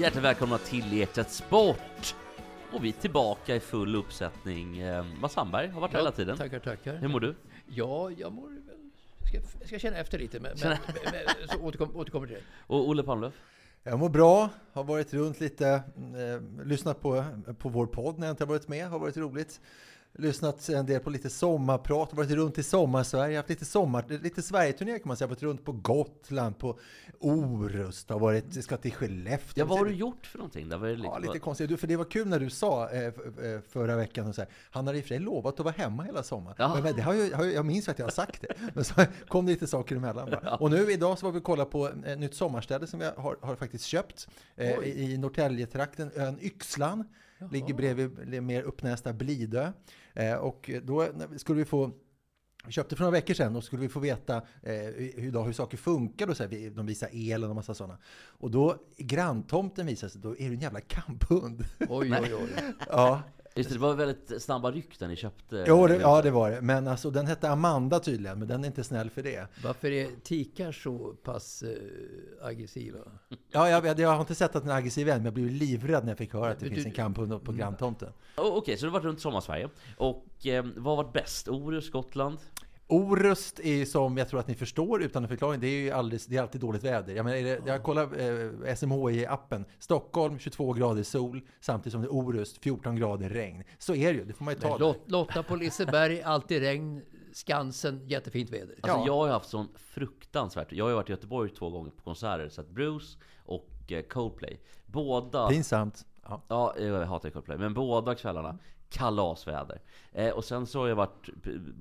Hjärtligt välkomna till Ekstedt Sport! Och vi är tillbaka i full uppsättning. Eh, Mats Sandberg har varit här hela tiden. Tackar, tackar. Hur mår du? Ja, jag mår väl... Ska, jag ska känna efter lite, men, men, men så återkom, återkommer till det. Och Olle Palmlöf? Jag mår bra, har varit runt lite, eh, lyssnat på, på vår podd när jag inte har varit med, har varit roligt. Lyssnat en del på lite sommarprat, varit runt i sommarsverige, haft lite sommar, lite Sverigeturné kan man säga, varit runt på Gotland, på Orust, har varit, ska till Skellefteå. Ja, vad har du gjort för någonting? Det var lite, Ja, lite konstigt. Du, för det var kul när du sa eh, eh, förra veckan, och så här, han har i och för sig lovat att vara hemma hela sommaren. Ja. Men, det har jag, jag minns att jag har sagt det. Men så kom det lite saker emellan. Bara. Och nu idag så var vi och kollade på ett nytt sommarställe som jag har, har faktiskt köpt eh, i, i Norrtäljetrakten, ön Yxlan. Ligger bredvid mer uppnästa Blidö. Eh, och då skulle vi få vi köpte för några veckor sedan och skulle vi få veta eh, hur, då, hur saker funkar. Och så här, de visar elen och massa sådana. Och då, granntomten visar sig, då är det en jävla kamphund. Oj, oj, oj. ja, Just det, det var väldigt snabba ryck när ni köpte. jo, det, ja, det var det. Men alltså, den hette Amanda tydligen, men den är inte snäll för det. Varför är tikar så pass eh, aggressiva? Ja, jag, vet, jag har inte sett att den är aggressiv än, men jag blev livrädd när jag fick höra att det Men finns du- en kamphund på granntomten. Oh, Okej, så du har varit runt Sommarsverige. Och eh, vad har varit bäst? Orust, Gotland? Orust är som jag tror att ni förstår utan en förklaring, det är ju alldeles, det är alltid dåligt väder. Jag, menar, är det, jag kollar eh, SMHI-appen, Stockholm 22 grader sol, samtidigt som det är Orust 14 grader regn. Så är det ju, det får man ju ta. Lot, Lotta på Liseberg, alltid regn. Skansen, jättefint väder. Alltså Ja. jag har haft sån fruktansvärt... Jag har ju varit i Göteborg två gånger på konserter, sett Bruce och eh, Coldplay. Båda... Pinsamt. Ja. Ja, jag hatar Coldplay. Men båda kvällarna, kalasväder. Eh, och sen så har jag varit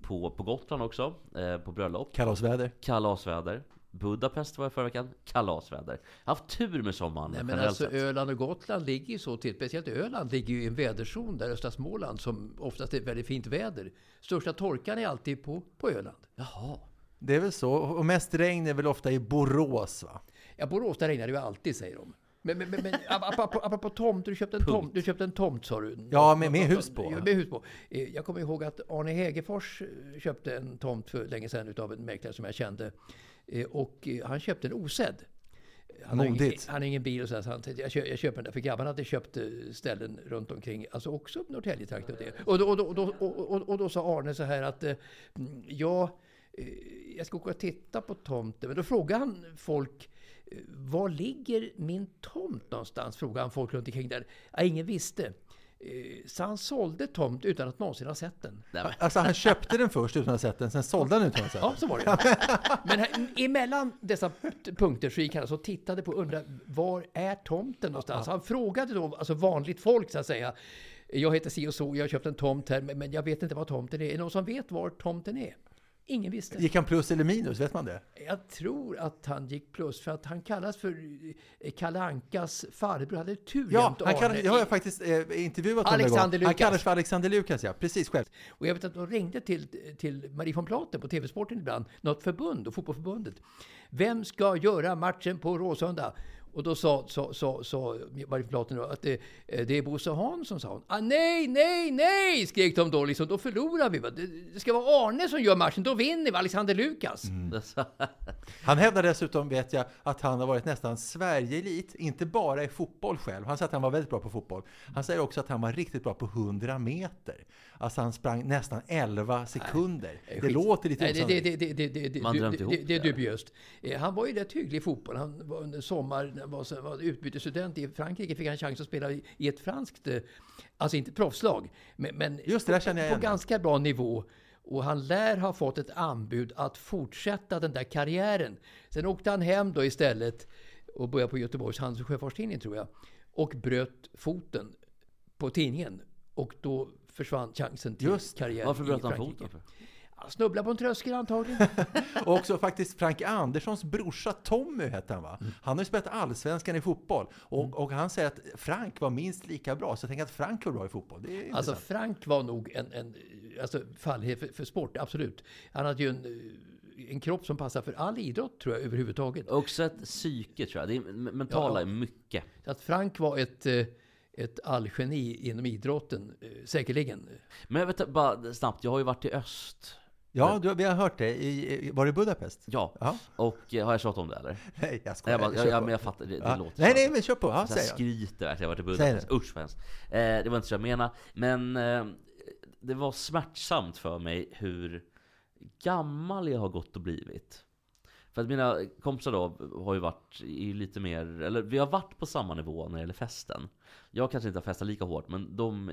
på, på Gotland också, eh, på bröllop. Kalasväder. Kalasväder. Budapest var jag förra veckan. Kalasväder. Jag har haft tur med sommaren Nej, men alltså sett. Öland och Gotland ligger ju så till. Speciellt Öland ligger ju i en väderzon där, östra Småland, som oftast är väldigt fint väder. Största torkan är alltid på, på Öland. Jaha. Det är väl så. Och mest regn är väl ofta i Borås va? Ja, Borås, där regnar det ju alltid, säger de. Men, men, men, men apropå, apropå tomt, du köpte en tomt, du köpte en tomt sa du? Ja, med- med hus på. Med hus på. Eh, Jag kommer ihåg att Arne Hägerfors eh, köpte en tomt för länge sedan utav en mäklare som jag kände. Eh, Och han köpte en osedd. Han har, ingen, Modigt. han har ingen bil och så, här, så han tänkte jag, kö, jag köper den där. För grabbarna hade köpt ställen runt omkring, alltså också Norrtäljetrakten och det. Och då, och, och, då, och, och, och då sa Arne så här att mm, ja, jag ska åka och titta på tomten. Men då frågade han folk var ligger min tomt någonstans? Frågade han folk runt omkring där. Ja, ingen visste. Eh, Så han sålde tomt utan att någonsin ha sett den. Alltså han köpte den först utan att ha sett den, sen sålde han utan att ha sett Ja, den. så var det. Men här, emellan dessa punkter så gick han alltså och tittade på och undrade var är tomten någonstans? Han frågade då alltså vanligt folk så att säga. Jag heter si och så, jag har köpt en tomt här, men- men jag vet inte var tomten är. Är det någon som vet var tomten är? Ingen visste. Gick han plus eller minus, vet man det? Jag tror att han gick plus för att han kallas för eh, Kalle Ankas farbror. Hade tur Ja, han Arne. jag har faktiskt eh, intervjuat Alexander gång. Han Lukas. kallas för Alexander Lukas, ja. Precis, själv. Och jag vet att de ringde till, till Marie von Platen på TV-sporten ibland, något förbund, och fotbollförbundet. Vem ska göra matchen på Råsunda? Och då sa, sa, sa, sa Marie Platen att det, det är Bosse Hansson, sa hon. Ah, nej, nej, nej, skrek de då. Liksom, då förlorar vi. Det, det ska vara Arne som gör matchen, då vinner vi. Alexander Lukas. Mm. Han hävdar dessutom, vet jag, att han har varit nästan Sverige-elit, inte bara i fotboll själv. Han säger att han var väldigt bra på fotboll. Han säger också att han var riktigt bra på 100 meter. Alltså han sprang nästan 11 sekunder. Nej, det skit. låter lite Nej, det, osannolikt. det, det, det, det, det, Man det, drömde det, ihop det, det är dubiöst. Eh, Han var ju rätt hygglig i fotboll. Han var under sommaren, var, var utbytesstudent i Frankrike, fick han chans att spela i, i ett franskt, eh, alltså inte proffslag, men, men Just det, på igen. ganska bra nivå. Och han lär ha fått ett anbud att fortsätta den där karriären. Sen åkte han hem då istället och började på Göteborgs Handels och Sjöfartstidning tror jag. Och bröt foten på tidningen. Och då försvann chansen till Just det. karriär Varför bröt han foten för? Han snubblade på en tröskel antagligen. Och också faktiskt Frank Anderssons brorsa Tommy hette han va? Mm. Han har ju spelat allsvenskan i fotboll. Och, och han säger att Frank var minst lika bra. Så jag tänker att Frank var bra i fotboll. Det är Alltså. Frank var nog en, en alltså, fallenhet för, för sport, absolut. Han hade ju en, eh, en kropp som passar för all idrott tror jag överhuvudtaget. Också ett psyke tror jag. Det är, mentala Ja. är mycket. Så att Frank var ett, eh, ett allgeni inom idrotten, eh, säkerligen. Men jag vet bara snabbt, jag har ju varit i öst. Ja, du, vi har hört det. I, var det Budapest? Ja, Ja. och eh, har jag tjatat om det eller? Nej, jag skojar. jag, bara, Kör ja, ja, på. men jag fattar, det, det Ja. låter Nej, nej, men kör på. Ja, jag skryter att jag varit i Budapest. Usch vad hemskt. Eh, det var inte så jag menade. Men eh, det var smärtsamt för mig hur gammal jag har gått och blivit. För att mina kompisar då har ju varit i lite mer, eller vi har varit på samma nivå när det gäller festen. Jag kanske inte har festat lika hårt, men de,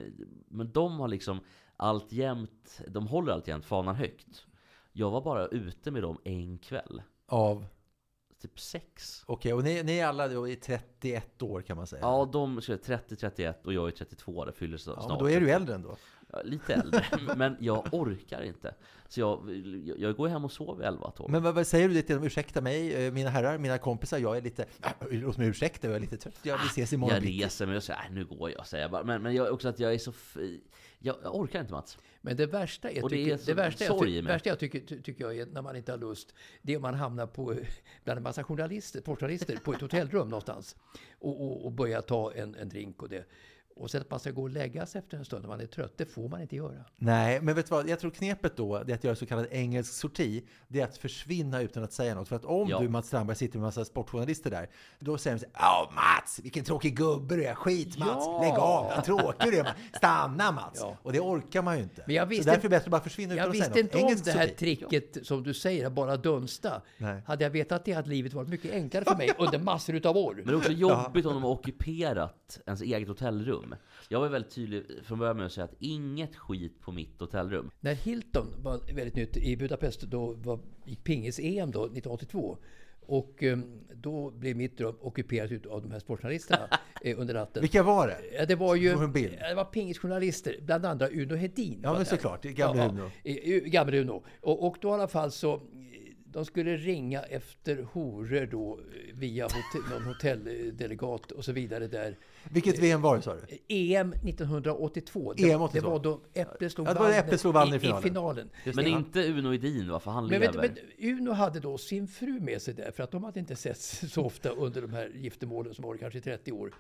men de har liksom alltjämt, de håller alltjämt fanan högt. Jag var bara ute med dem en kväll. Av? Typ sex. Okej, och ni, ni är alla då i 31 år kan man säga? Ja, de är 30-31 och jag är 32, det fyller så- Ja, snart. men då är du äldre ändå. Ja, Lite äldre, men jag orkar inte. Så jag, jag, jag går hem och sover 11 12 Men vad, vad säger du till dem? Ursäkta mig, eh, mina herrar, mina kompisar, jag är lite... Låt mig ursäkta, jag är lite trött. Ja, vi ses imorgon Jag reser mig och säger, "Nej, nu går jag, säger jag bara. Men, men jag, också att jag är så... Jag, jag orkar inte Mats. Men det värsta, är, Och det tycker, är det, värsta, jag, värsta jag tycker, ty, tycker jag är när man inte har lust, det är om man hamnar på, bland en massa journalister, sportjournalister på ett hotellrum någonstans och, och, och börjar ta en, en drink och det. Och sen att man ska gå och lägga sig efter en stund när man är trött, det får man inte göra. Nej, men vet du vad? Jag tror knepet då, det är att göra så kallad engelsk sorti. Det är att försvinna utan att säga något. För att om Ja. du, Mats Strandberg, sitter med en massa sportjournalister där, då säger de så här, Ja, Mats, vilken tråkig gubbe du är. Skit, Mats. Ja. Lägg av, vad tråkig du är. Mats. Stanna, Mats. Ja. Och det orkar man ju inte. Men jag så visste- därför är det bättre att bara försvinna utan Jag att säga visste något. inte om det här sorti. tricket som du säger, att bara dunsta. Nej. Hade jag vetat det hade livet varit mycket enklare för mig under massor utav år. Men det är också jobbigt om de har ockuperat ens eget hotellrum. Jag var väldigt tydlig från början med att säga att inget skit på mitt hotellrum. När Hilton var väldigt nytt i Budapest, då var, gick pingis-EM då, 1982. Och eh, då blev mitt rum ockuperat av de här sportjournalisterna eh, under natten. Vilka var det? Ja, det var ju det var pingisjournalister, bland andra Uno Hedin. Ja, men såklart. Gamle Uno. Ja, i- gamle Uno. Och, och då i alla fall så, de skulle ringa efter horor då via hotell, någon hotelldelegat och så vidare där. Vilket VM var det, sa du? EM 1982. Det, EM 82. det var då Äpple slog Ja, det var Äpple slog i i, finalen. i finalen. Men det. inte Uno Edin va, för han Men, lever. vet, men Uno hade då sin fru med sig där, för att de hade inte setts så ofta under de här giftermålen som var kanske 30 år.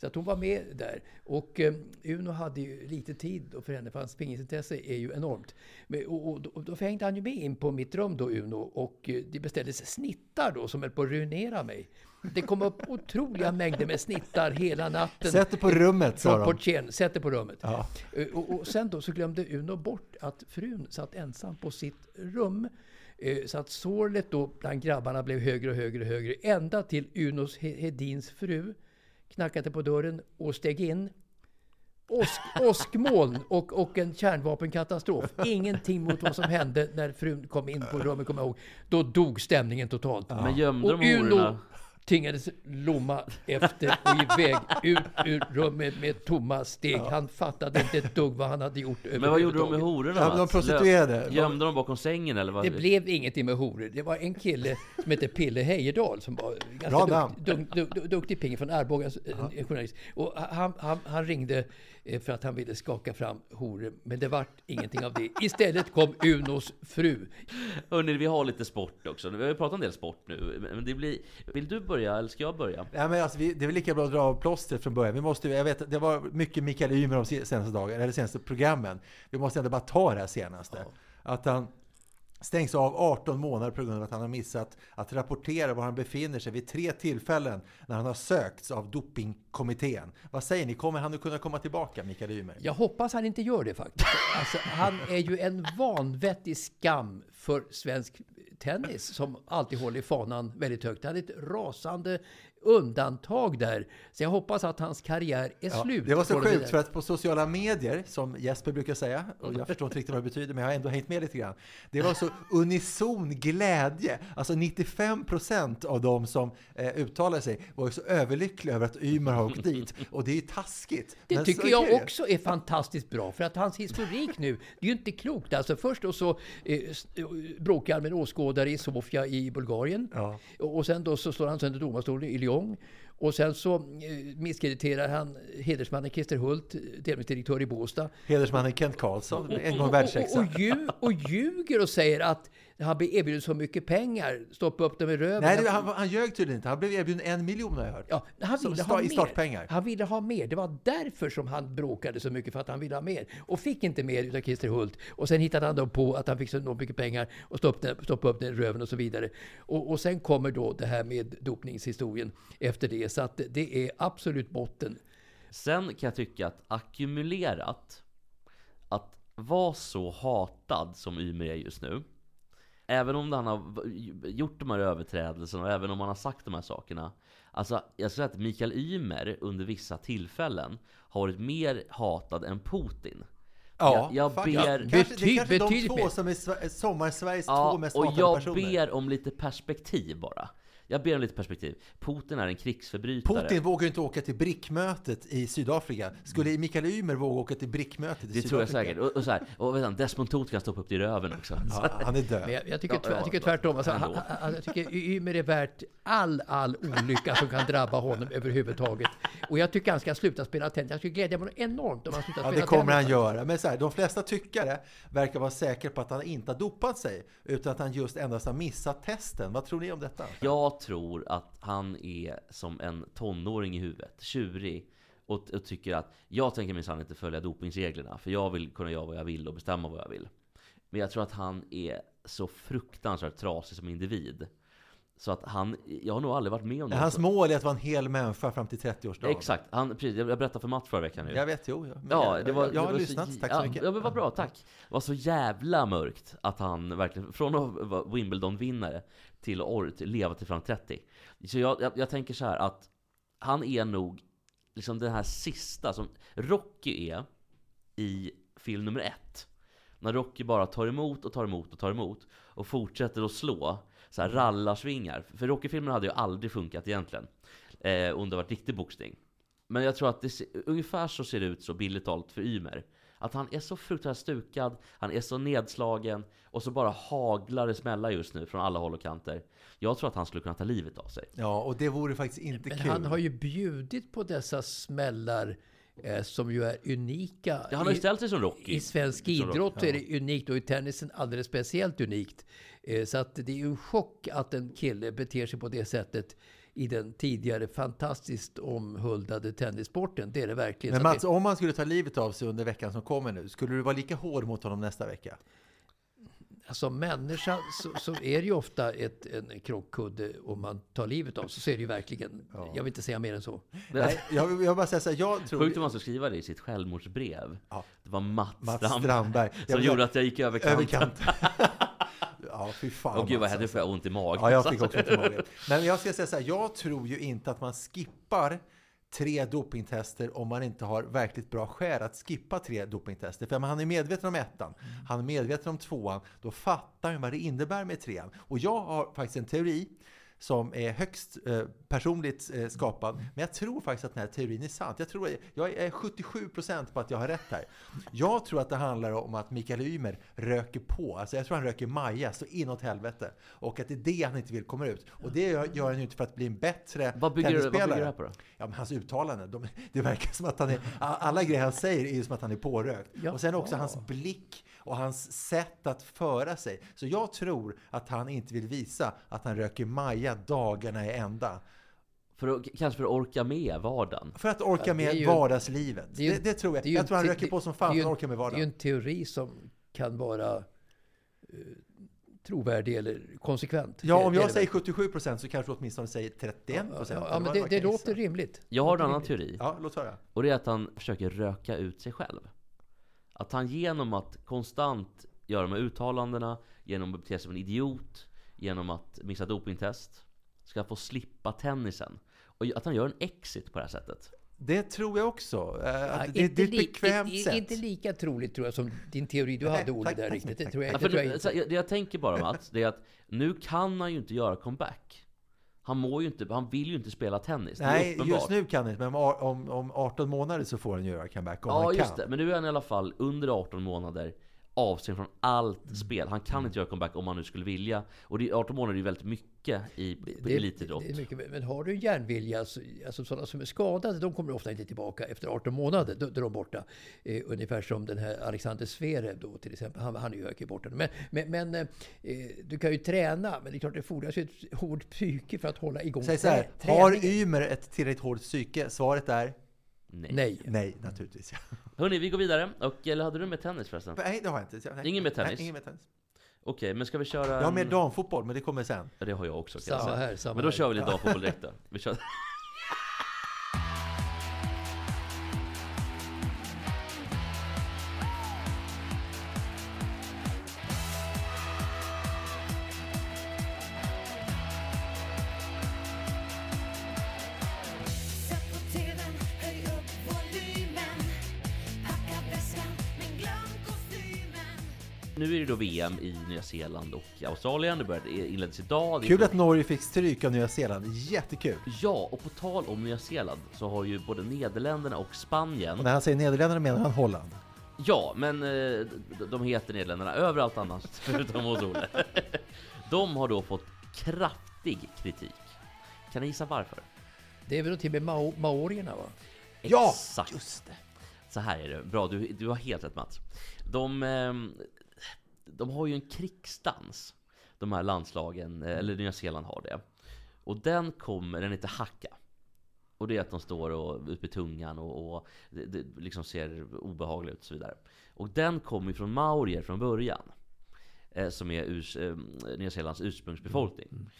Så att hon var med där. Och eh, Uno hade ju lite tid för henne, för hans pingisintresse är ju enormt. Men, och, och, och då hängde han ju med in på mitt rum då, Uno, och eh, det beställdes snittar då som höll på att ruinera mig. Det kom upp otroliga mängder med snittar hela natten. Sätt det på rummet, sa de. sätt det på rummet. Ja. Eh, Och, och sen då så glömde Uno bort att frun satt ensam på sitt rum. Eh, Så att sorlet då bland grabbarna blev högre och högre och högre. Ända till Unos He- Hedins fru knackade på dörren och steg in. Åsk, åskmoln och, och en kärnvapenkatastrof. Ingenting mot vad som hände när frun kom in på rummet, kommer jag ihåg. Då dog stämningen totalt. Men gömde Och de hororna? Tvingades lomma efter och iväg ut ur rummet med tomma steg. Han fattade inte ett dugg vad han hade gjort Men vad gjorde de med hororna Ja, de prostituerade. Gömde de bakom sängen eller? Vad? Det blev ingenting med horor. Det var en kille som hette Pille Heyerdahl som var Bra ganska namn. dukt, duk, duk, duktig ping från Arboga, en, journalist. Och han, han, han ringde för att han ville skaka fram horor, men det vart ingenting av det. Istället kom Unos fru. Hörni, vi har lite sport också. Vi har ju pratat en del sport nu. Men det blir... Vill du börja eller ska jag börja? Ja, men alltså, vi, det är väl lika bra att dra av plåstret från början. Vi måste, jag vet, det var mycket Mikael Ymer de senaste dagarna, eller senaste programmen. Vi måste ändå bara ta det här senaste. Att han stängs av 18 månader på grund av att han har missat att rapportera var han befinner sig vid tre tillfällen när han har sökts av dopingkommittén. Vad säger ni, kommer han att kunna komma tillbaka, Mikael Ymer? Jag hoppas han inte gör det faktiskt. Alltså, han är ju en vanvettig skam för svensk tennis som alltid håller fanan väldigt högt. Han är ett rasande undantag där. Så jag hoppas att hans karriär är Ja, slut. det var så och sjukt för att på sociala medier, som Jesper brukar säga, och jag förstår inte riktigt vad det betyder, men jag har ändå hängt med lite grann. Det var så unison glädje. Alltså 95% av de som eh, uttalade sig var så överlyckliga över att Ymer har åkt dit. Och det är ju taskigt. Det tycker är jag det. också är fantastiskt bra. För att hans historik nu, det är ju inte klokt. Alltså först då så eh, eh, bråkar han med en åskådare i Sofia i Bulgarien. Ja. Och och sen då så slår han sönder domarstolen i Lyon. Och sen så eh, misskrediterar han hedersmannen Christer Hult, tävlingsdirektör i Båstad. Hedersmannen Kent Karlsson, en gång Och, och, världsexa. och, ljug, och ljuger och säger att han blir erbjuden så mycket pengar. Stoppa upp dem i röven. Nej, det, han, han ljög tydligen inte. Han blev erbjuden en miljon har jag hört. Ja, han Som ville sta- ha i mer. startpengar. Han ville ha mer. Det var därför som han bråkade så mycket, för att han ville ha mer. Och fick inte mer utav Christer Hult. Och sen hittade han då på att han fick så enormt mycket pengar och stoppade, stoppade upp den i röven och så vidare. Och, och sen kommer då det här med dopningshistorien efter det. Så att det är absolut botten. Sen kan jag tycka att ackumulerat Att vara så hatad som Ymer är just nu Även om han har gjort de här överträdelserna och även om han har sagt de här sakerna. Alltså jag skulle säga att Mikael Ymer under vissa tillfällen Har varit mer hatad än Putin. Ja, Jag- jag ber- Kanske, det är kanske de två som är Sver- sommar-Sveriges två Ja, mest och hatade jag personer. ber om lite perspektiv bara Jag ber om lite perspektiv Putin är en krigsförbrytare Putin vågar ju inte åka till BRIC-mötet i Sydafrika. Skulle Mikael Ymer våga åka till BRIC-mötet i Det Sydafrika? tror jag säkert. Och, och så här, och vet han, Desmond Tutu kan stoppa upp det i röven också. Ja, han är död. Men jag, jag, tycker, Ja, jag ja, tycker ja. tvärtom. Alltså, han, han, jag tycker Ymer är värt all, all olycka som kan drabba honom överhuvudtaget. Och jag tycker han ska sluta spela tennis. Jag skulle glädja mig enormt om han slutar Ja, spela det kommer han tennis. göra. Men så här, de flesta tyckare verkar vara säkra på att han inte har dopat sig, utan att han just endast har missat testen. Vad tror ni om detta? Jag tror att han är som en tonåring i huvudet, tjurig. Och, och tycker att jag tänker minsann inte följa dopningsreglerna, för jag vill kunna göra vad jag vill och bestämma vad jag vill. Men jag tror att han är så fruktansvärt trasig som individ. Så att han, jag har nog aldrig varit med om något Hans mål är att vara en hel människa fram till 30-årsdagen. Exakt, han, precis, jag berättade för Matt förra veckan nu. Jag vet, jo. Ja, jag, det var, jag, det har var så- lyssnat. Tack så ja, mycket. Ja, men vad bra, tack. Det var så jävla mörkt att han verkligen, från att vara Wimbledon-vinnare till att leva till fram 30. Så jag, jag, jag tänker så här att han är nog liksom den här sista som Rocky är i film nummer ett. När Rocky bara tar emot och tar emot och tar emot och fortsätter att slå så här rallarsvingar. För Rocky-filmerna hade ju aldrig funkat egentligen. Eh, om det varit riktig boxning. Men jag tror att det, ungefär så ser det ut så billigt talat för Ymer. Att han är så fruktansvärt stukad, han är så nedslagen och så bara haglar det smälla just nu från alla håll och kanter. Jag tror att han skulle kunna ta livet av sig. Ja, och det vore faktiskt inte Men kul. han har ju bjudit på dessa smällar eh, som ju är unika. Ja, han har ju I- ställt sig som Rocky. I svensk idrott är det unikt och i tennisen alldeles speciellt unikt. Eh, Så att det är ju en chock att en kille beter sig på det sättet i den tidigare fantastiskt omhuldade tennissporten. Det är det verkligen. Men Mats, om han skulle ta livet av sig under veckan som kommer nu, skulle du vara lika hård mot honom nästa vecka? Som människa så, så är det ju ofta ett, en krockkudde om man tar livet av sig. Så är det ju verkligen. Jag vill inte säga mer än så. Nej, jag, vill- jag vill bara säga så här, jag tror... Sjukt om man ska skriva det i sitt självmordsbrev. Ja. Det var Mats, Mats Strandberg, Strandberg. Jag som vill- gjorde att jag gick över kanten. Över kanten. ja, fy fan. Åh gud vad hände, får jag ont i magen. Ja, jag fick också ont i magen. Men jag ska säga så här, jag tror ju inte att man skippar tre dopingtester om man inte har verkligt bra skäl att skippa tre dopingtester. För om han är medveten om ettan, han är medveten om tvåan, då fattar han vad det innebär med trean. Och jag har faktiskt en teori som är högst eh, personligt eh, skapad. Men jag tror faktiskt att den här teorin är sant. Jag, tror, jag är 77% på att jag har rätt här. Jag tror att det handlar om att Mikael Ymer röker på. Alltså jag tror han röker Maja så inåt helvete. Och att det är det han inte vill komma ut. Och det gör han ju inte för att bli en bättre Vad bygger, du, vad bygger tennisspelare. det på då? Ja, men hans uttalanden, de, det verkar som att han är, alla grejer han säger är ju som att han är pårökt. Ja. Och sen också hans blick och hans sätt att föra sig. Så jag tror att han inte vill visa att han röker Maja dagarna i ända. För att, kanske för att orka med vardagen. För att orka Ja, med ju- vardagslivet. det ju- Det, det tror jag. det Jag tror han röker på som fan för att orka med Det är ju vardagen. en teori som kan vara eh, trovärdig eller konsekvent. Ja, om jag det säger väl. 77 procent så kanske du åtminstone säger 31 Ja, procent. ja, men det, det låter rimligt. Jag har en annan teori. Ja, låt höra. Och det är att han försöker röka ut sig själv. Att han genom att konstant göra de här uttalandena, genom att bete sig som en idiot, genom att missa dopingtest, ska få slippa tennisen. Och att han gör en exit på det här sättet. Det tror jag också. Eh, Ja, Att det, det är ett li- bekvämt i- sätt. Inte lika troligt tror jag som din teori du hade Olle där riktigt. Det tror jag, det tror inte. det jag tänker bara Mats, det är att nu kan han ju inte göra comeback. Han mår ju inte, han vill ju inte spela tennis. Nej, just nu kan det inte. Men om, om, om 18 månader så får han göra comeback om Ja han just kan. det, men nu är han i alla fall under 18 månader avstängd från allt Mm. spel. Han kan inte göra comeback om han nu skulle vilja. Och det, 18 månader är ju väldigt mycket i Det elitidrott. det är mycket, men har du en järnvilja, så- alltså sådana som är skadade, de kommer ofta inte tillbaka efter 18 månader. Då, då är de borta. Eh, ungefär som den här Alexander Zverev då till exempel. Han, han är ju ökig borta. Men, men, men eh, du kan ju träna, men det är klart det fordras ju ett hårt psyke för att hålla igång Säg så här, har. Ymer ett tillräckligt hårt psyke? Svaret är Nej. Nej. nej, naturligtvis. Ja. Hörni, vi går vidare. Och, eller hade du med tennis förresten? Nej, det har jag inte. Nej. Ingen med tennis? Nej, ingen med tennis. Okej, men ska vi köra... Jag har med damfotboll, men det kommer sen. Ja, det har jag också kan jag Samma säga. här, samma Men då här. kör vi lite damfotboll direkt då. Vi kör. Är det då VM i Nya Zeeland och Australien. Det började inleddes idag. Kul att Norge fick stryk av Nya Zeeland. Jättekul! Ja, och på tal om Nya Zeeland så har ju både Nederländerna och Spanien Och när han säger Nederländerna menar han Holland. Ja, men eh, de heter Nederländerna överallt annars förutom hos Olle. De har då fått kraftig kritik. Kan ni gissa varför? Det är väl till med mao, maorierna va? Ja, Exakt. just det. Så här är det. Bra, du, du har helt rätt Mats. De, ehm, de har ju en krigsdans. De här landslagen, eh, eller Nya Zeeland har det. Och den kommer, den heter hacka. Och det är att de står och ut med tungan och, och det, det liksom ser obehagligt ut och så vidare. Och den kommer ju från maorier från början. Eh, som är urs, eh, Nya Zeelands ursprungsbefolkning.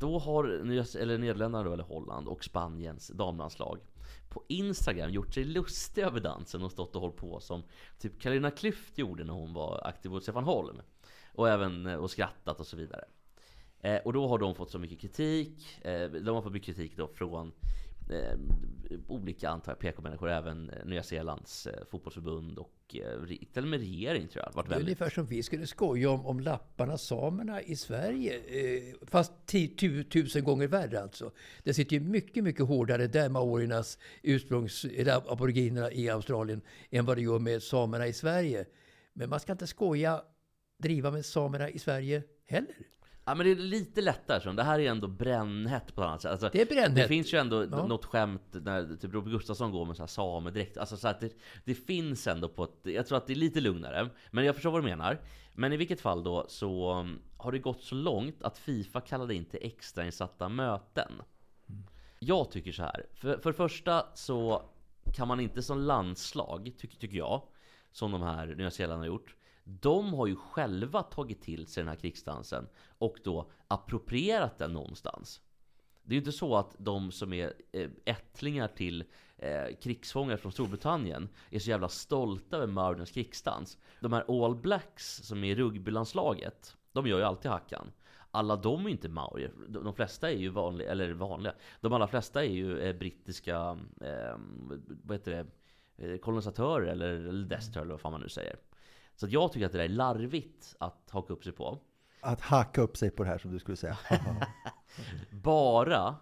Då har Nya, eller Nederländerna då, eller Holland och Spaniens damlandslag på Instagram gjort sig lustig över dansen och stått och hållit på som typ Carolina Klüft gjorde när hon var aktiv hos Stefan Holm. Och även eh, och skrattat och så vidare. Eh, och då har de fått så mycket kritik. Eh, de har fått mycket kritik då från eh, olika antar jag PK-människor, även eh, Nya Zeelands eh, fotbollsförbund och eh, till och med regering tror jag. Varit Det är ungefär som vi skulle skoja om, om lapparna, samerna i Sverige. Eh, fast tusen gånger värre alltså. Det sitter ju mycket, mycket hårdare där maoriernas ursprungs, eller aboriginerna i Australien än vad det gör med samerna i Sverige. Men man ska inte skoja, driva med samerna i Sverige heller. Ja men det är lite lättare så. Det här är ändå brännhett på ett annat sätt. Alltså, Det är brännhett. Det finns ju ändå Ja. något skämt när typ Robert Gustafsson går med så här samedräkt. Alltså så att det, det finns ändå på ett... Jag tror att det är lite lugnare. Men jag förstår vad du menar. Men i vilket fall då så um, har det gått så långt att Fifa kallade in till extrainsatta möten. Jag tycker så här. För, för det första så kan man inte som landslag, tycker, tycker jag, som de här Nya Zeeland har gjort. De har ju själva tagit till sig den här krigsdansen och då approprierat den någonstans. Det är ju inte så att de som är eh, ättlingar till eh, krigsfångar från Storbritannien är så jävla stolta över Maurens krigsdans. De här All Blacks som är i rugbylandslaget, de gör ju alltid hackan. Alla de är inte maorier. De, flesta är ju vanliga, eller vanliga. De allra flesta är ju eh, brittiska, eh, vad heter det, eh, kolonisatörer eller, eller destroyer eller vad fan man nu säger. Så jag tycker att det där är larvigt att haka upp sig på. Att hacka upp sig på det här som du skulle säga. Bara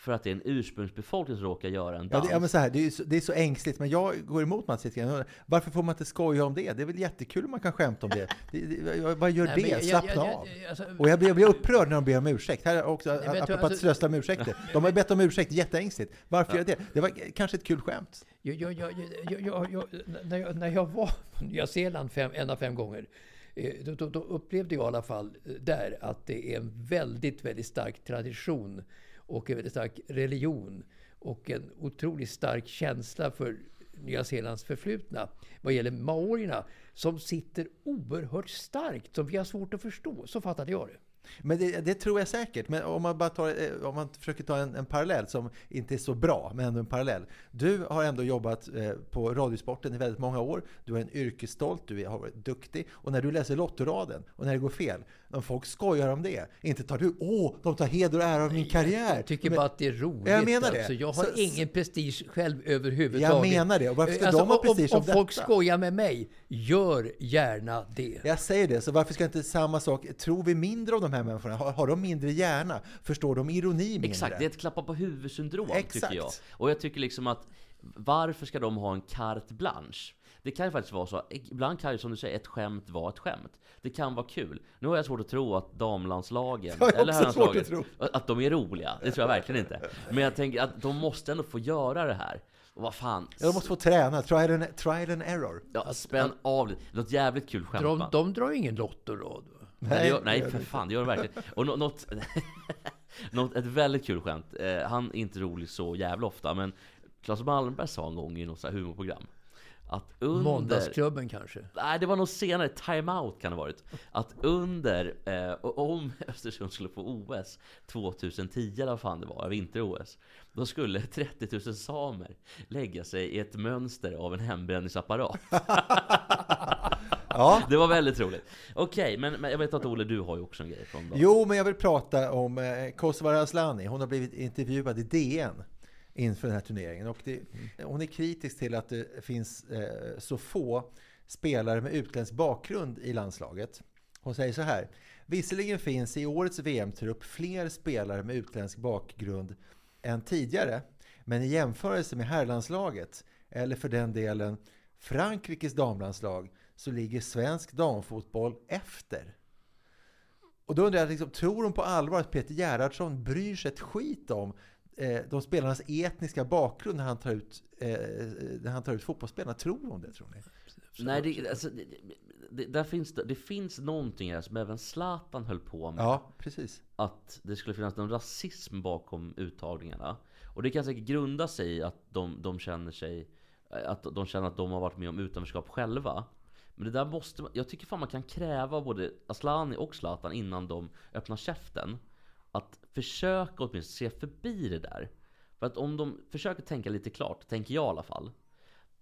för att det är en ursprungsbefolkning som råkar göra en Ja, dans. det, ja, men så här, det, är, så- det är så ängsligt, men jag går emot Mats lite grann. Varför får man inte skoja om det? Det är väl jättekul om man kan skämta om det. det, det vad gör Nej, det? Slappna jag- jag- av. jag- alltså- och jag blir, jag blir upprörd när de ber om ursäkt. Här är också, tror apropå att alltså- strössla med ursäkter. De har bett om ursäkt, jätteängsligt. Varför gör det? Det var kanske ett kul skämt. Jag, jag, jag, jag, jag, jag, när, jag, när jag var på Nya Zeeland fem, en av fem gånger, eh, då, då, då upplevde jag i alla fall eh, där att det är en väldigt, väldigt stark tradition och en väldigt stark religion och en otroligt stark känsla för Nya Zeelands förflutna vad gäller maorierna som sitter oerhört starkt, som vi har svårt att förstå. Så fattade jag det. Men det, det tror jag säkert. Men om man, bara tar, eh, om man försöker ta en, en parallell som inte är så bra, men ändå en parallell. Du har ändå jobbat eh, på Radiosporten i väldigt många år. Du är en yrkesstolt, du har varit duktig. Och när du läser Lottoraden och när det går fel, när folk skojar om det. Inte tar du, åh, de tar heder och ära av min karriär. Jag tycker Men- bara att det är roligt. Jag menar det. Alltså, jag har Så- ingen prestige själv överhuvudtaget. Jag menar det. Och varför ska Alltså, de ha om- prestige om, om om folk detta? skojar med mig, gör gärna det. Jag säger det, så varför ska inte samma sak... Tror vi mindre om de här människorna? Har, har de mindre hjärna? Förstår de ironi mindre? Exakt, det är ett klappa på huvudsyndrom Exakt. tycker jag. Och jag tycker liksom att varför ska de ha en carte blanche? Det kan ju faktiskt vara så, ibland kan ju som du säger ett skämt vara ett skämt. Det kan vara kul. Nu har jag svårt att tro att damlandslagen, Det eller herrlandslaget, att att de är roliga. Det tror jag verkligen inte. Men jag tänker att de måste ändå få göra det här. Och vad fan, Ja, de måste få träna. Trial and, trial and error. ja, spänn av lite. Något jävligt kul skämt De, de drar ju ingen Lotto då. Nej, det gör, det nej för det fan, det gör de verkligen. Och nå- något, något, ett väldigt kul skämt. Eh, han är inte rolig så jävla ofta, men Claes Malmberg sa en gång i något så här humorprogram att under... Måndagsklubben kanske. Nej, det var nog senare, time-out kan det ha varit. Att under, eh, om Östersund skulle få OS 2010 eller vad fan det var, vinter-OS. Då skulle 30 000 samer lägga sig i ett mönster av en hembränningsapparat. Ja. Det var väldigt roligt. Okej, men, men jag vet att Olle, du har ju också en grej från dagen. Jo, men jag vill prata om eh, Kosovare Asllani. Hon har blivit intervjuad i DN inför den här turneringen. Och det, hon är kritisk till att det finns eh, så få spelare med utländsk bakgrund i landslaget. Hon säger så här. Visserligen finns i årets VM-trupp fler spelare med utländsk bakgrund än tidigare. Men i jämförelse med herrlandslaget, eller för den delen Frankrikes damlandslag, så ligger svensk damfotboll efter. Och då undrar jag, liksom, tror hon på allvar att Peter Gerhardsson bryr sig ett skit om eh, de spelarnas etniska bakgrund när han tar ut, eh, när han tar ut fotbollsspelarna? Tror hon det, tror ni? Nej, det, alltså, det, det, där finns, det, finns någonting här som även Zlatan höll på med. Ja, precis. Att det skulle finnas någon rasism bakom uttagningarna. Och det kan säkert grunda sig i att de, de känner sig att de känner att de har varit med om utanförskap själva. Men det där måste man, jag tycker fan man kan kräva både Aslani och Zlatan innan de öppnar käften. Att försöka åtminstone se förbi det där. För att om de försöker tänka lite klart, tänker jag i alla fall.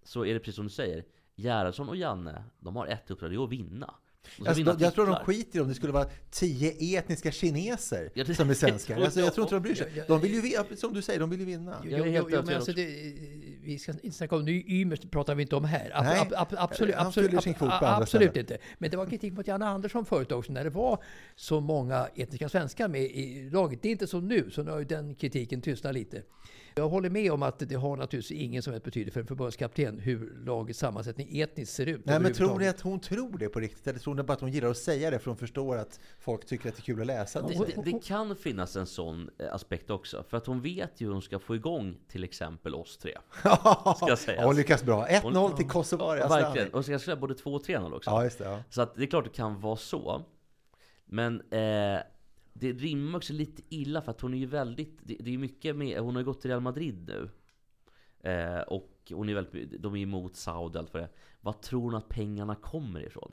Så är det precis som du säger. Gerhardsson och Janne, de har ett uppdrag, det är att vinna. Alltså, jag tror de skiter i om det skulle vara tio etniska kineser Ja, det- som är svenskar. Alltså, jag jag tror inte de bryr sig. De vill ju, vi- som du säger, de vill ju vinna. Jag är jo, helt jo, men alltså det, vi ska inte snacka om det pratar vi inte om här. Ab, Nej, ab, ab, absolut, absolut, absolut inte. Men det var kritik mot Janne Andersson förut också, när det var så många etniska svenskar med i laget. Det är inte som nu, så nu har ju den kritiken tystnat lite. Jag håller med om att det har naturligtvis ingen som helst betydelse för en förbundskapten hur lagets sammansättning etniskt ser ut. Nej, men tror ni att hon tror det på riktigt? Eller tror ni bara att hon gillar att säga det för hon förstår att folk tycker att det är kul att läsa det? Det, det, kan finnas en sån eh, aspekt också. För att hon vet ju hur hon ska få igång till exempel oss tre. Ska sägas. Hon lyckas bra. 1-0 Hon- till Kosovare Ja, Asllani. verkligen. Och så jag säga både 2 och 3-0 också. Ja, just det. Ja. Så att det är klart det kan vara så. Men eh, det rimmar också lite illa för att hon är ju väldigt, det, det är mycket med, hon har ju gått till Real Madrid nu. Eh, och hon är väldigt, de är emot Saudi och allt vad det är. Vad tror hon att pengarna kommer ifrån?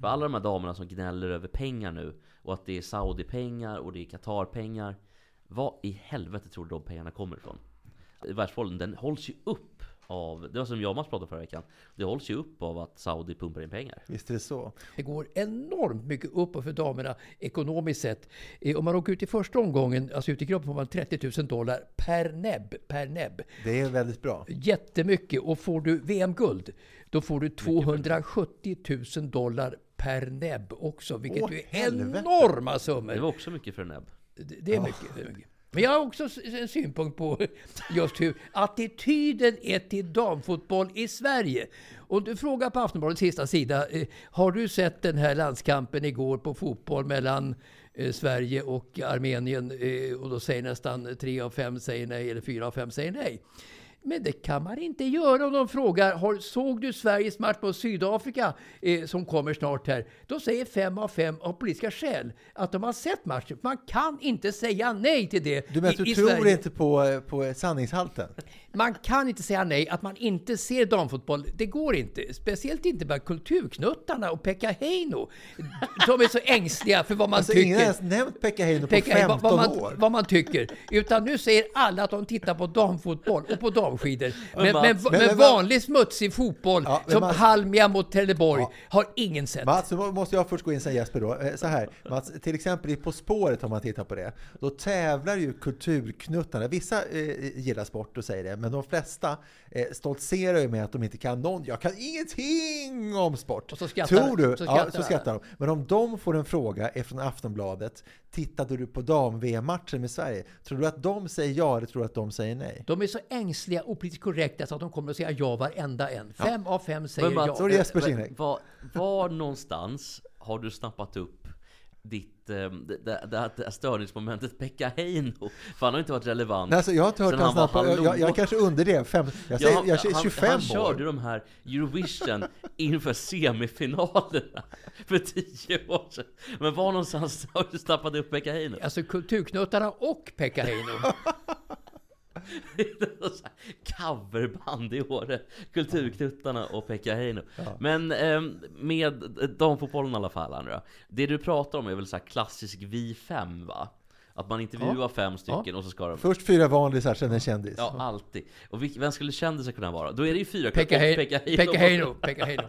För alla de här damerna som gnäller över pengar nu och att det är Saudi-pengar och det är Qatar-pengar. Vad i helvete tror du de pengarna kommer ifrån? Världsbollen, den hålls ju upp av, det var som jag och Mats pratade förra veckan. Det hålls ju upp av att Saudi pumpar in pengar. Visst är det så. Det går enormt mycket uppåt för damerna ekonomiskt sett. Eh, Om man åker ut i första omgången, alltså ut i gruppen, får man 30 000 dollar per näbb. Per näbb. Det är väldigt bra. Jättemycket. Och får du VM-guld, då får du 270 000 dollar per näbb också. Vilket Åh, är helvete. enorma Det summor. var också mycket för en näbb. Det, det är mycket. Det är mycket. Men jag har också en synpunkt på just hur attityden är till damfotboll i Sverige. Och du frågar på Aftonbladets sista sida, eh, har du sett den här landskampen igår på fotboll mellan eh, Sverige och Armenien? Eh, och då säger nästan tre av fem säger nej, eller fyra av fem säger nej. Men det kan man inte göra om de frågar, har, såg du Sveriges match mot Sydafrika eh, som kommer snart här? Då säger fem av fem av politiska skäl att de har sett matchen. Man kan inte säga nej till det Du menar att du tror Sverige. inte på, på sanningshalten? Man kan inte säga nej att man inte ser damfotboll. Det går inte. Speciellt inte med kulturknuttarna och Pekka Heino. De är så ängsliga för vad man Alltså tycker. ingen har ens nämnt Pekka Heino på Pekka Heino, 15 vad, vad, år. man, vad man tycker. Utan nu säger alla att de tittar på damfotboll och på damskidor. Men, men, men, men- vanlig smutsig fotboll Ja, som Mats- Halmia mot Trelleborg Ja. har ingen sett. Mats, nu måste jag först gå in sen Jesper då. Eh, Så här, Mats, till exempel i På spåret om man tittar på det, då tävlar ju kulturknuttarna. Vissa eh, gillar sport och säger det, men de flesta eh, stoltserar ju med att de inte kan någon. Jag kan ingenting om sport. Och så skrattar- Tror du? så ja, skrattar så alla. skrattar de. Men om de får en fråga från Aftonbladet, tittade du på dam-VM-matchen med Sverige? Tror du att de säger ja eller tror du att de säger nej? De är så ängsliga och politiskt korrekta så att de kommer att säga ja varenda en. Fem av fem säger Men Mats, ja. Det Jespers eh, inlägg. Var, var någonstans har du snappat upp ditt, eh, det, det, det här störningsmomentet Pekka Heino? För han har inte varit relevant. Nej, alltså, jag har inte hört han på, jag, jag, jag kanske underdrev. Fem, jag säger, Ja, jag han, 25 han år. körde de här Eurovision inför semifinalerna för tio år sedan. Men var någonstans har du snappat upp Pekka Heino? Alltså kulturknuttarna och Pekka Heino. Coverband i Åre, Kulturknuttarna och Pekka Heino. Men eh, med damfotbollen i alla fall, Andra. Det du pratar om är väl så klassisk vi fem va? Att man intervjuar fem stycken och så ska de... Först fyra vanlisar, sen en kändis. Ja, alltid. Och vem skulle kändisen kunna vara? Då är det ju fyra Pekka. Pekka Heino. Pekka Heino. Pekka Heino.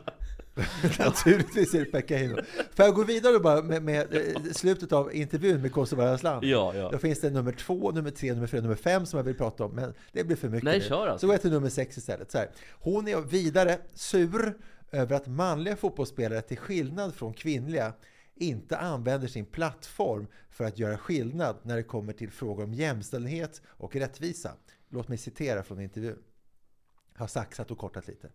Naturligtvis är det Pekka Heino. Får jag gå vidare bara med, med eh, slutet av intervjun med Kosova Aslan? Ja, ja. Då finns det nummer två, nummer tre, nummer fyra, nummer fem som jag vill prata om, men det blir för mycket Nej, nu. kör alltså. Så går jag till nummer sex istället. Så här. Hon är vidare sur över att manliga fotbollsspelare, till skillnad från kvinnliga, inte använder sin plattform för att göra skillnad när det kommer till frågor om jämställdhet och rättvisa. Låt mig citera från intervjun. Jag har saxat och kortat lite.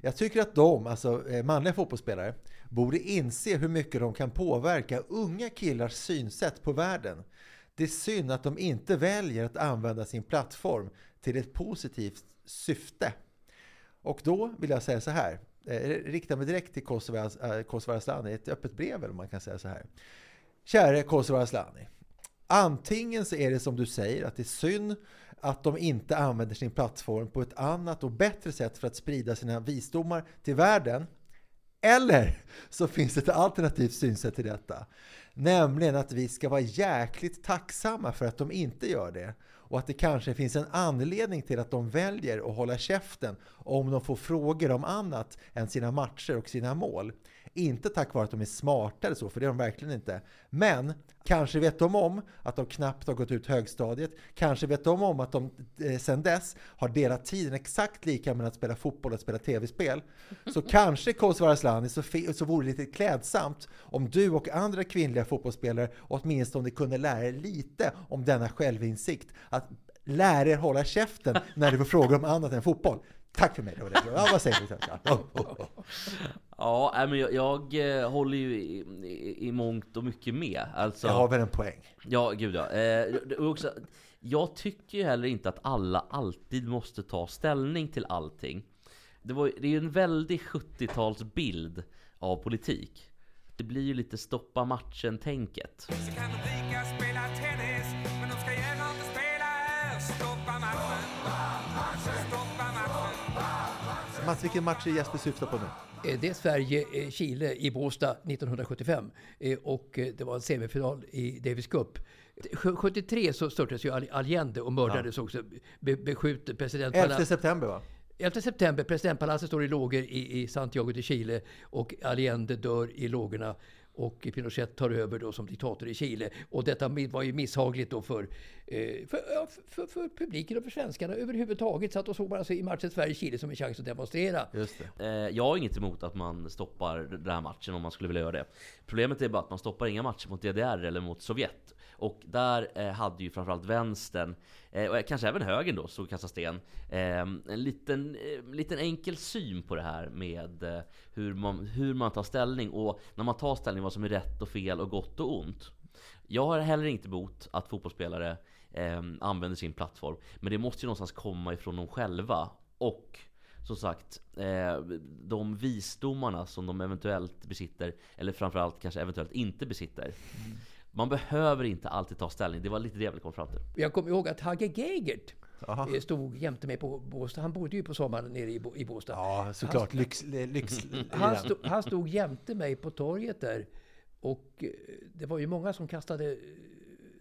Jag tycker att de, alltså eh, manliga fotbollsspelare, borde inse hur mycket de kan påverka unga killars synsätt på världen. Det är synd att de inte väljer att använda sin plattform till ett positivt syfte. Och då vill jag säga så här, eh, rikta mig direkt till Kosova eh, Asllani i ett öppet brev eller man kan säga så här. Käre Kosova Asllani. Antingen så är det som du säger, att det är synd att de inte använder sin plattform på ett annat och bättre sätt för att sprida sina visdomar till världen. Eller så finns det ett alternativt synsätt till detta. Nämligen att vi ska vara jäkligt tacksamma för att de inte gör det. Och att det kanske finns en anledning till att de väljer att hålla käften om de får frågor om annat än sina matcher och sina mål. Inte tack vare att de är smarta eller så, för det är de verkligen inte. Men kanske vet de om att de knappt har gått ut högstadiet. Kanske vet de om att de eh, sedan dess har delat tiden exakt lika med att spela fotboll och att spela tv-spel. Så kanske Kosovare Asllani så, så vore det lite klädsamt om du och andra kvinnliga fotbollsspelare åtminstone kunde lära er lite om denna självinsikt. Att lära er hålla käften när det var frågor om annat än fotboll. Tack för mig. Det var det. Ja, vad säger du? Ja, nej, men jag, jag eh, håller ju i, i, i mångt och mycket med. Alltså, Jag har väl en poäng. Ja, gud ja. Eh, också, jag tycker ju heller inte att alla alltid måste ta ställning till allting. Det, var, det är ju en väldig 70-talsbild av politik. Det blir ju lite stoppa matchen-tänket. Mats, vilken match är Jesper syftar på nu? Eh, Det är Sverige-Chile i Båstad 1975 Eh, och eh, det var en semifinal i Davis Cup. Sj- 73 så störtades ju All- Allende och mördades också, be, beskjuten 11 presidentpalatset. september va? 11 september, presidentpalatset står i lågor i, i Santiago de Chile och Allende dör i lågorna. Och Pinochet tar över då som diktator i Chile. Och detta var ju misshagligt då för, eh, för, ja, för, för publiken och för svenskarna överhuvudtaget. Så att de såg man alltså i matchen Sverige-Chile som en chans att demonstrera. Just det. Eh, jag har inget emot att man stoppar den här matchen om man skulle vilja göra det. Problemet är bara att man stoppar inga matcher mot DDR eller mot Sovjet. Och där eh, hade ju framförallt vänstern, eh, och kanske även högern då, stod och kastade sten, eh, en liten, eh, liten enkel syn på det här med eh, hur, man, hur man tar ställning och när man tar ställning vad som är rätt och fel och gott och ont. Jag har heller inte bot att fotbollsspelare eh, använder sin plattform. Men det måste ju någonstans komma ifrån dem själva. Och som sagt, eh, de visdomarna som de eventuellt besitter, eller framförallt kanske eventuellt inte besitter. Mm. Man behöver inte alltid ta ställning. Det var lite det jag ville komma fram till. Jag kommer ihåg att Hagge Geigert Aha. eh, stod jämte mig på Båstad. Han bodde ju på sommaren nere i, Bo- i Båstad. Ja, såklart. Lyx, lyx, Han, stod, han stod jämte mig på torget där. Och eh, det var ju många som kastade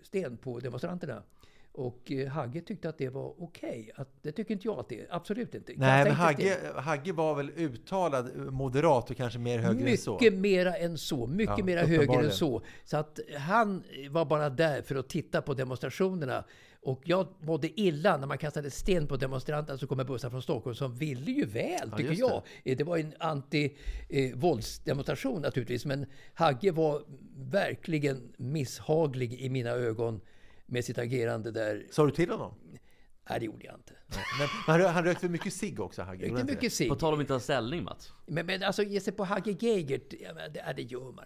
sten på demonstranterna. Och eh, Hagge tyckte att det var okej. Att Det tycker inte jag att det är. Absolut inte. Nej, men. Hagge, Hagge var väl uttalad moderat och kanske mer höger än så. Mycket mera än så. Mycket Ja, mera högre än så. Så att han var bara där för att titta på demonstrationerna. Och jag mådde illa när man kastade sten på demonstranterna som kommer bussar från Stockholm som ville ju väl, tycker just jag. Eh, Det var en anti-våldsdemonstration naturligtvis. Men Hagge var verkligen misshaglig i mina ögon med sitt agerande där. Sa du till honom? Nej, det gjorde jag inte. Men han, rö- han rökte väl mycket cigg också, Hagge? Rökte mycket cigg. På tal om inte att ta ställning Mats. Men, men alltså ge sig på Hagge Geigert, ja, det, det gör man.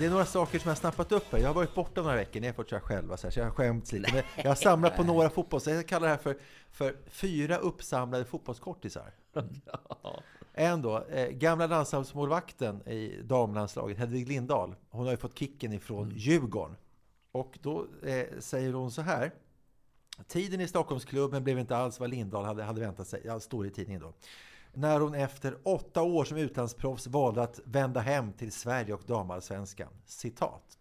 Det är några saker som jag har snappat upp här. Jag har varit borta några veckor, ni har fått köra själva, så, här, så jag har skämts lite. Men jag har samlat på några fotbolls... Jag kallar det här för, för fyra uppsamlade fotbollskortisar. En då, eh, gamla landslagsmålvakten i damlandslaget, Hedvig Lindahl. Hon har ju fått kicken ifrån Djurgården. Och då eh, säger hon så här. Tiden i Stockholmsklubben blev inte alls vad Lindahl hade, hade väntat sig. Ja, står i tidningen då. När hon efter åtta år som utlandsproffs valde att vända hem till Sverige och damallsvenskan. Citat.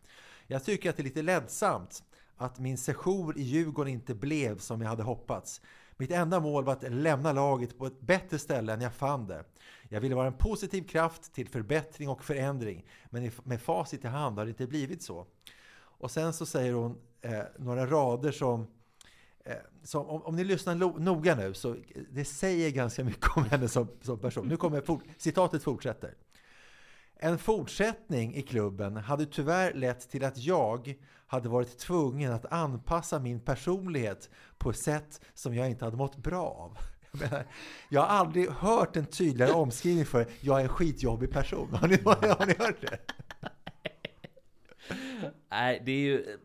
Jag tycker att det är lite ledsamt att min sejour i Djurgården inte blev som jag hade hoppats. Mitt enda mål var att lämna laget på ett bättre ställe än jag fann det. Jag ville vara en positiv kraft till förbättring och förändring, men med facit i hand har det inte blivit så. Och sen så säger hon eh, några rader som Eh, så om, om ni lyssnar lo- noga nu, så det säger ganska mycket om henne som, som person. Nu kommer for, citatet fortsätter. En fortsättning i klubben hade tyvärr lett till att jag hade varit tvungen att anpassa min personlighet på ett sätt som jag inte hade mått bra av. Jag, menar, jag har aldrig hört en tydligare omskrivning för jag är en skitjobbig person. Har ni, har ni hört det? Nej, det är ju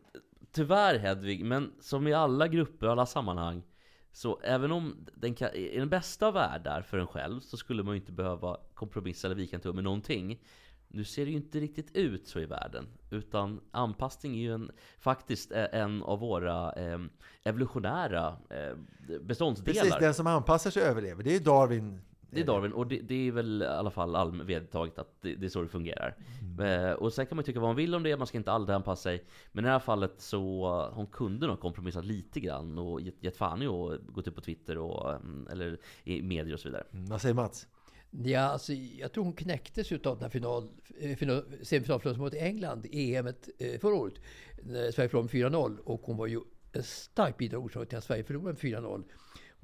tyvärr Hedvig, men som i alla grupper och alla sammanhang så även om den kan, i den bästa av världar för en själv så skulle man ju inte behöva kompromissa eller vika en tumme med någonting. Nu ser det ju inte riktigt ut så i världen. Utan anpassning är ju en, faktiskt en av våra eh, evolutionära eh, beståndsdelar. Precis, den som anpassar sig överlever. Det är ju Darwin. Det är Darwin, och det, det är väl i alla fall allmänt vedertaget att det, det är så det fungerar. Eh, och sen kan man tycka vad man vill om det, man ska inte alltid anpassa sig. Men i det här fallet så, hon kunde nog kompromissat lite grann och gett, gett fan i att gå ut på Twitter och, mm, eller i medier och så vidare. Mm, Vad säger Mats? Ja, alltså, jag tror hon knäcktes utav den här final, eh, final, semifinalförlusten mot England i EM eh, förra året. När Sverige förlorade med 4-0 och hon var ju en stark bidragande orsak till att Sverige förlorade med 4-0.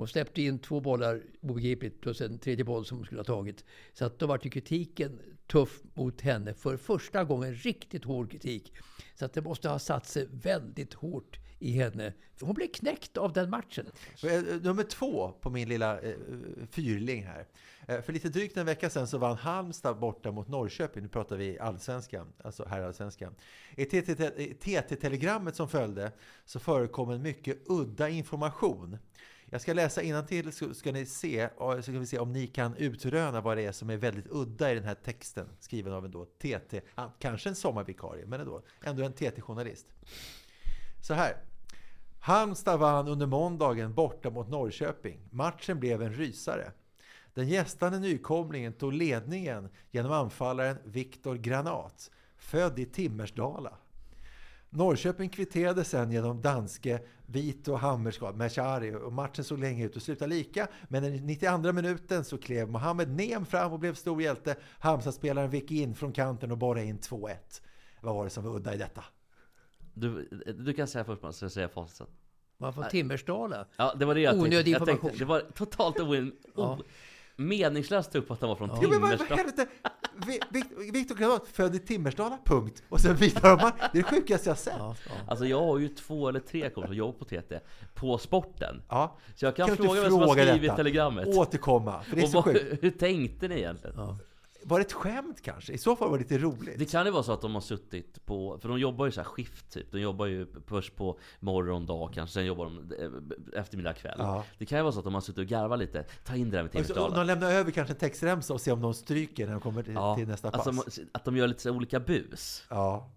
Hon släppte in två bollar obegripligt plus en tredje boll som hon skulle ha tagit. Så att då var ju kritiken tuff mot henne för första gången. Riktigt hård kritik. Så att det måste ha satt sig väldigt hårt i henne. Hon blev knäckt av den matchen. Eh, nummer två på min lilla eh, fyrling här. Eh, för lite drygt en vecka sedan så vann Halmstad borta mot Norrköping. Nu pratar vi allsvenskan, alltså herrallsvenskan. I TT-telegrammet som följde så förekom en mycket udda information. Jag ska läsa till så ska ni se, så ska vi se om ni kan utröna vad det är som är väldigt udda i den här texten skriven av en då TT, kanske en sommarvikarie, men ändå, ändå en TT-journalist. Så här. Halmstad vann under måndagen borta mot Norrköping. Matchen blev en rysare. Den gästande nykomlingen tog ledningen genom anfallaren Viktor Granat, född i Timmersdala. Norrköping kvitterade sen genom danske Vito Hammerskap, Meshari och matchen såg länge ut att sluta lika. Men i 92 minuten så klev Mohamed Nem fram och blev stor hjälte. Halmstadspelaren vek in från kanten och borrade in 2-1. Vad var det som var udda i detta? Du, du kan säga först, man ska säga facit sen. Man från Timmersdala. Ja, det var det jag Onödig tänkte. Jag information. tänkte. Det var totalt oin, Ja. o, meningslöst att ta upp att han var från Ja, men vad vad i Timmersdala. helvete! Vi- Vikt- Viktor Granat, född i Timmersdala, punkt. Och sen Vita Hammar. Det är det sjukaste jag sett. Ja, ja. Alltså jag har ju två eller tre kompisar som jobbar på TT, på sporten. Ja. Så jag kan, Kan fråga vem som har skrivit detta? telegrammet. Återkomma, för det är och så vad, sjukt. hur tänkte ni egentligen? Ja. Var det ett skämt kanske? I så fall var det lite roligt. Det kan ju vara så att de har suttit på, för de jobbar ju så här skift typ. De jobbar ju först på morgon, dag kanske, sen jobbar de eh, eftermiddag, kväll. Ja. Det kan ju vara så att de har suttit och garvat lite. Ta in det där med Timmersdala. de lämnar över kanske en textremsa och ser om de stryker när de kommer till, Ja, till nästa pass. alltså, att de gör lite så olika bus. ja,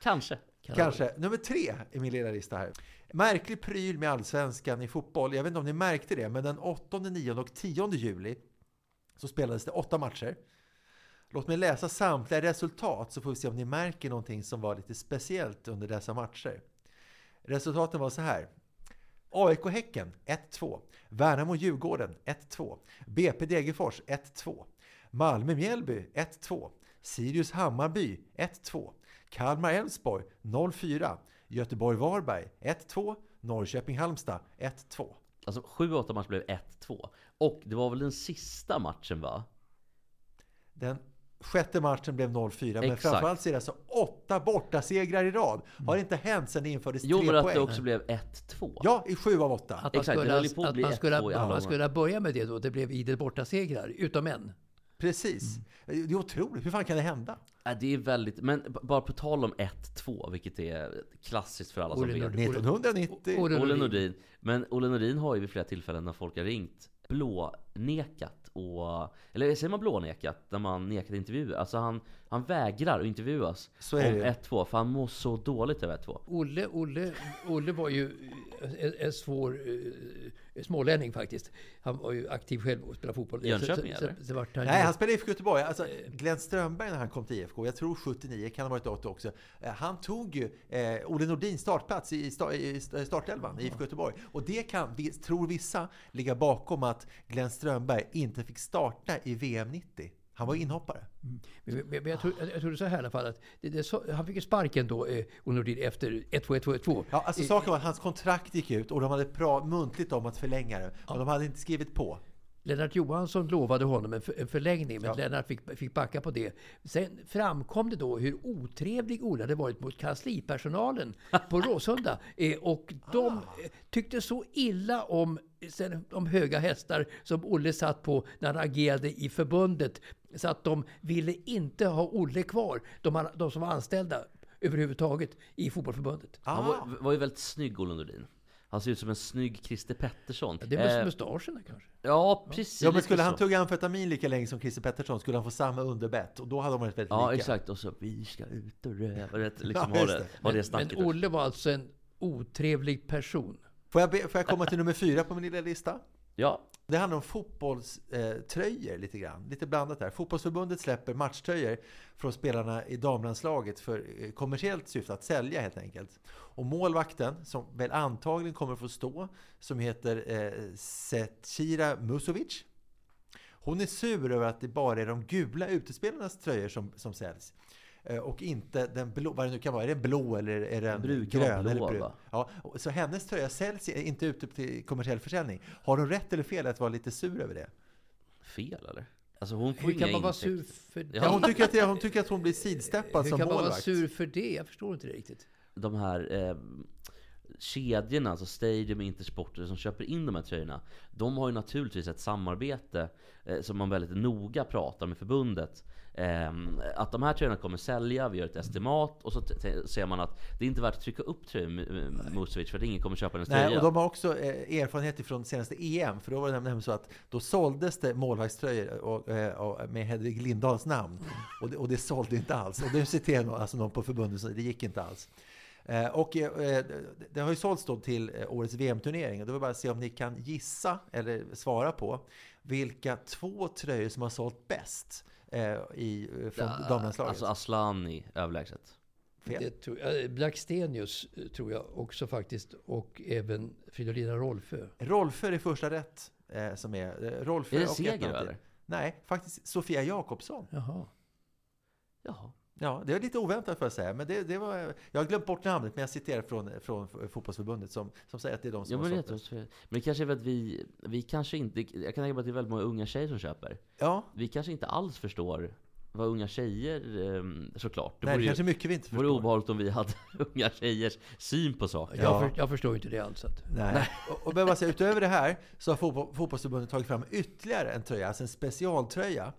Kanske. kanske. Nummer tre i min lilla lista här. Märklig pryl med allsvenskan i fotboll. Jag vet inte om ni märkte det, men den 8, 9 och 10 juli så spelades det åtta matcher. Låt mig läsa samtliga resultat så får vi se om ni märker någonting som var lite speciellt under dessa matcher. Resultaten var så här. AIK-Häcken 1-2. Värnamo-Djurgården 1-2. BP Degerfors 1-2. Malmö-Mjällby 1-2. Sirius-Hammarby 1-2. Kalmar-Elfsborg 0-4. Göteborg-Varberg 1-2. Norrköping-Halmstad 1-2. Alltså 7-8 matcher blev 1-2. Och det var väl den sista matchen va? Den sjätte matchen blev 0-4, men Exakt. framförallt så är det alltså åtta bortasegrar i rad. Har inte hänt sedan det infördes Jo tre men att poäng. det också blev 1-2. Ja, i sju av åtta. Att man Exakt, det skulle, höll ju på att att bli man skulle, 1-2 i alla man skulle börja med det då. Det blev idel bortasegrar, utom en. Precis. Mm. Det är otroligt. Hur fan kan det hända? Ja, det är väldigt, men bara på tal om 1-2, vilket är klassiskt för alla som Olle vet. Nordin. 1990. Olle Nordin. Men Olle Nordin har ju vid flera tillfällen när folk har ringt blånekat och... Eller säger man blånekat? När man nekat intervjuer? Alltså han, han vägrar att intervjuas Så är om det. 1-2 för han mår så dåligt över 1-2. Olle, Olle, Olle var ju en, en svår eh, smålänning faktiskt. Han var ju aktiv själv och spelade fotboll. Jönköping, så, så, eller? så, så han Nej, ju- han spelade i IFK Göteborg. Alltså, Glenn Strömberg när han kom till IFK, jag tror 79, kan ha varit 80 också. eh, Han tog ju eh, Olle Nordins startplats i, sta- i startelvan i IFK Göteborg. Och det kan, vi, tror vissa, ligga bakom att Glenn Strömberg inte fick starta i VM 90. Han var inhoppare. Men, men, men jag, tror, jag, jag tror det är så här i alla fall att det, det, så, han fick ju sparken då, eh, Nordin, efter 1-2, 1-2, 1-2. Ja, alltså Eh, saken var att hans kontrakt gick ut och de hade pra- muntligt om att förlänga det. Men de hade inte skrivit på. Lennart Johansson lovade honom en, för, en förlängning, men Ja. Lennart fick, fick backa på det. Sen framkom det då hur otrevlig Olle hade varit mot kanslipersonalen på Råsunda. Eh, och de eh, tyckte så illa om de höga hästar som Olle satt på när han agerade i förbundet. Så att de ville inte ha Olle kvar, de, de som var anställda överhuvudtaget i fotbollförbundet. Han Ah. var, var ju väldigt snygg Olle Nordin. Han ser ut som en snygg Christer Pettersson. Det är Eh, mustaschen kanske. Ja, precis. Ja, men lite skulle han tugga amfetamin lika länge som Christer Pettersson skulle han få samma underbett och då hade de varit väldigt Ja, lika. exakt. Och så vi ska ut och röva. Liksom Ja, ha det, det. ha det Men, men Olle var alltså en otrevlig person. Får jag, be, får jag komma till nummer fyra på min lilla lista? Ja, Det handlar om fotbollströjor lite grann. Lite blandat här. Fotbollsförbundet släpper matchtröjor från spelarna i damlandslaget för eh, kommersiellt syfte, att sälja helt enkelt. Och målvakten, som väl antagligen kommer att få stå, som heter eh, Zecira Musovic. Hon är sur över att det bara är de gula utespelarnas tröjor som, som säljs. Eh, Och inte den blå, vad det nu kan vara. Är den blå eller är den brukar vara grön blå, eller brun? va? Ja, så hennes tröja säljs inte ute till kommersiell försäljning. Har hon rätt eller fel att vara lite sur över det? fel eller? Alltså hon får Hur kan man vara sur för det? Ja, hon, tycker att det, hon tycker att hon blir sidsteppad Hur som kan man vara målvakt. sur för det? Jag förstår inte det riktigt. de här eh, kedjorna, alltså Stadium och Intersporter som köper in de här tröjorna. De har ju naturligtvis ett samarbete eh, som man väldigt noga pratar med förbundet. Eh, att de här tröjorna kommer sälja, vi gör ett estimat och så ser man att det är inte värt att trycka upp med Musovic för att ingen kommer köpa Nej, tröja. och de har också eh, erfarenhet från senaste EM, för då var det nämligen så att då såldes det målvaktströjor och, eh, och, med Hedvig Lindahls namn. Och det, och det sålde inte alls. Och det citerar någon, alltså någon på förbundet, så det gick inte alls. Eh, och det- har ju sålts då till årets VM-turnering. Och då vill jag bara se om ni kan gissa eller svara på vilka två tröjor som har sålt bäst eh, i, eh, damlandslaget. Alltså Aslani överlägset. Fel. Det tror jag, Blackstenius eh, tror jag också faktiskt. Och även Fridolina Rolfö. Rolfö är första rätt eh, som är... Eh, Rolfö Är det och Seger, eller? Nej, faktiskt Sofia Jakobsson. Jaha. Jaha. Ja, det är lite oväntat får jag säga. Men det, det var, jag har glömt bort namnet, men jag citerar från, från fotbollsförbundet som, som säger att det är de som Ja, men, har det, sålt det. men det kanske är för att vi, vi kanske inte, jag kan tänka mig att det är väldigt många unga tjejer som köper. Ja, Vi kanske inte alls förstår vad unga tjejer, ehm, såklart. Det nej, det vore ju kanske är mycket vi inte det vore förstår. obehagligt om vi hade unga tjejers syn på saker. Ja. Jag, för, jag förstår inte det alls. Att, Nej. Och, och bara säga, utöver det här så har fotboll, fotbollsförbundet tagit fram ytterligare en tröja, alltså en specialtröja.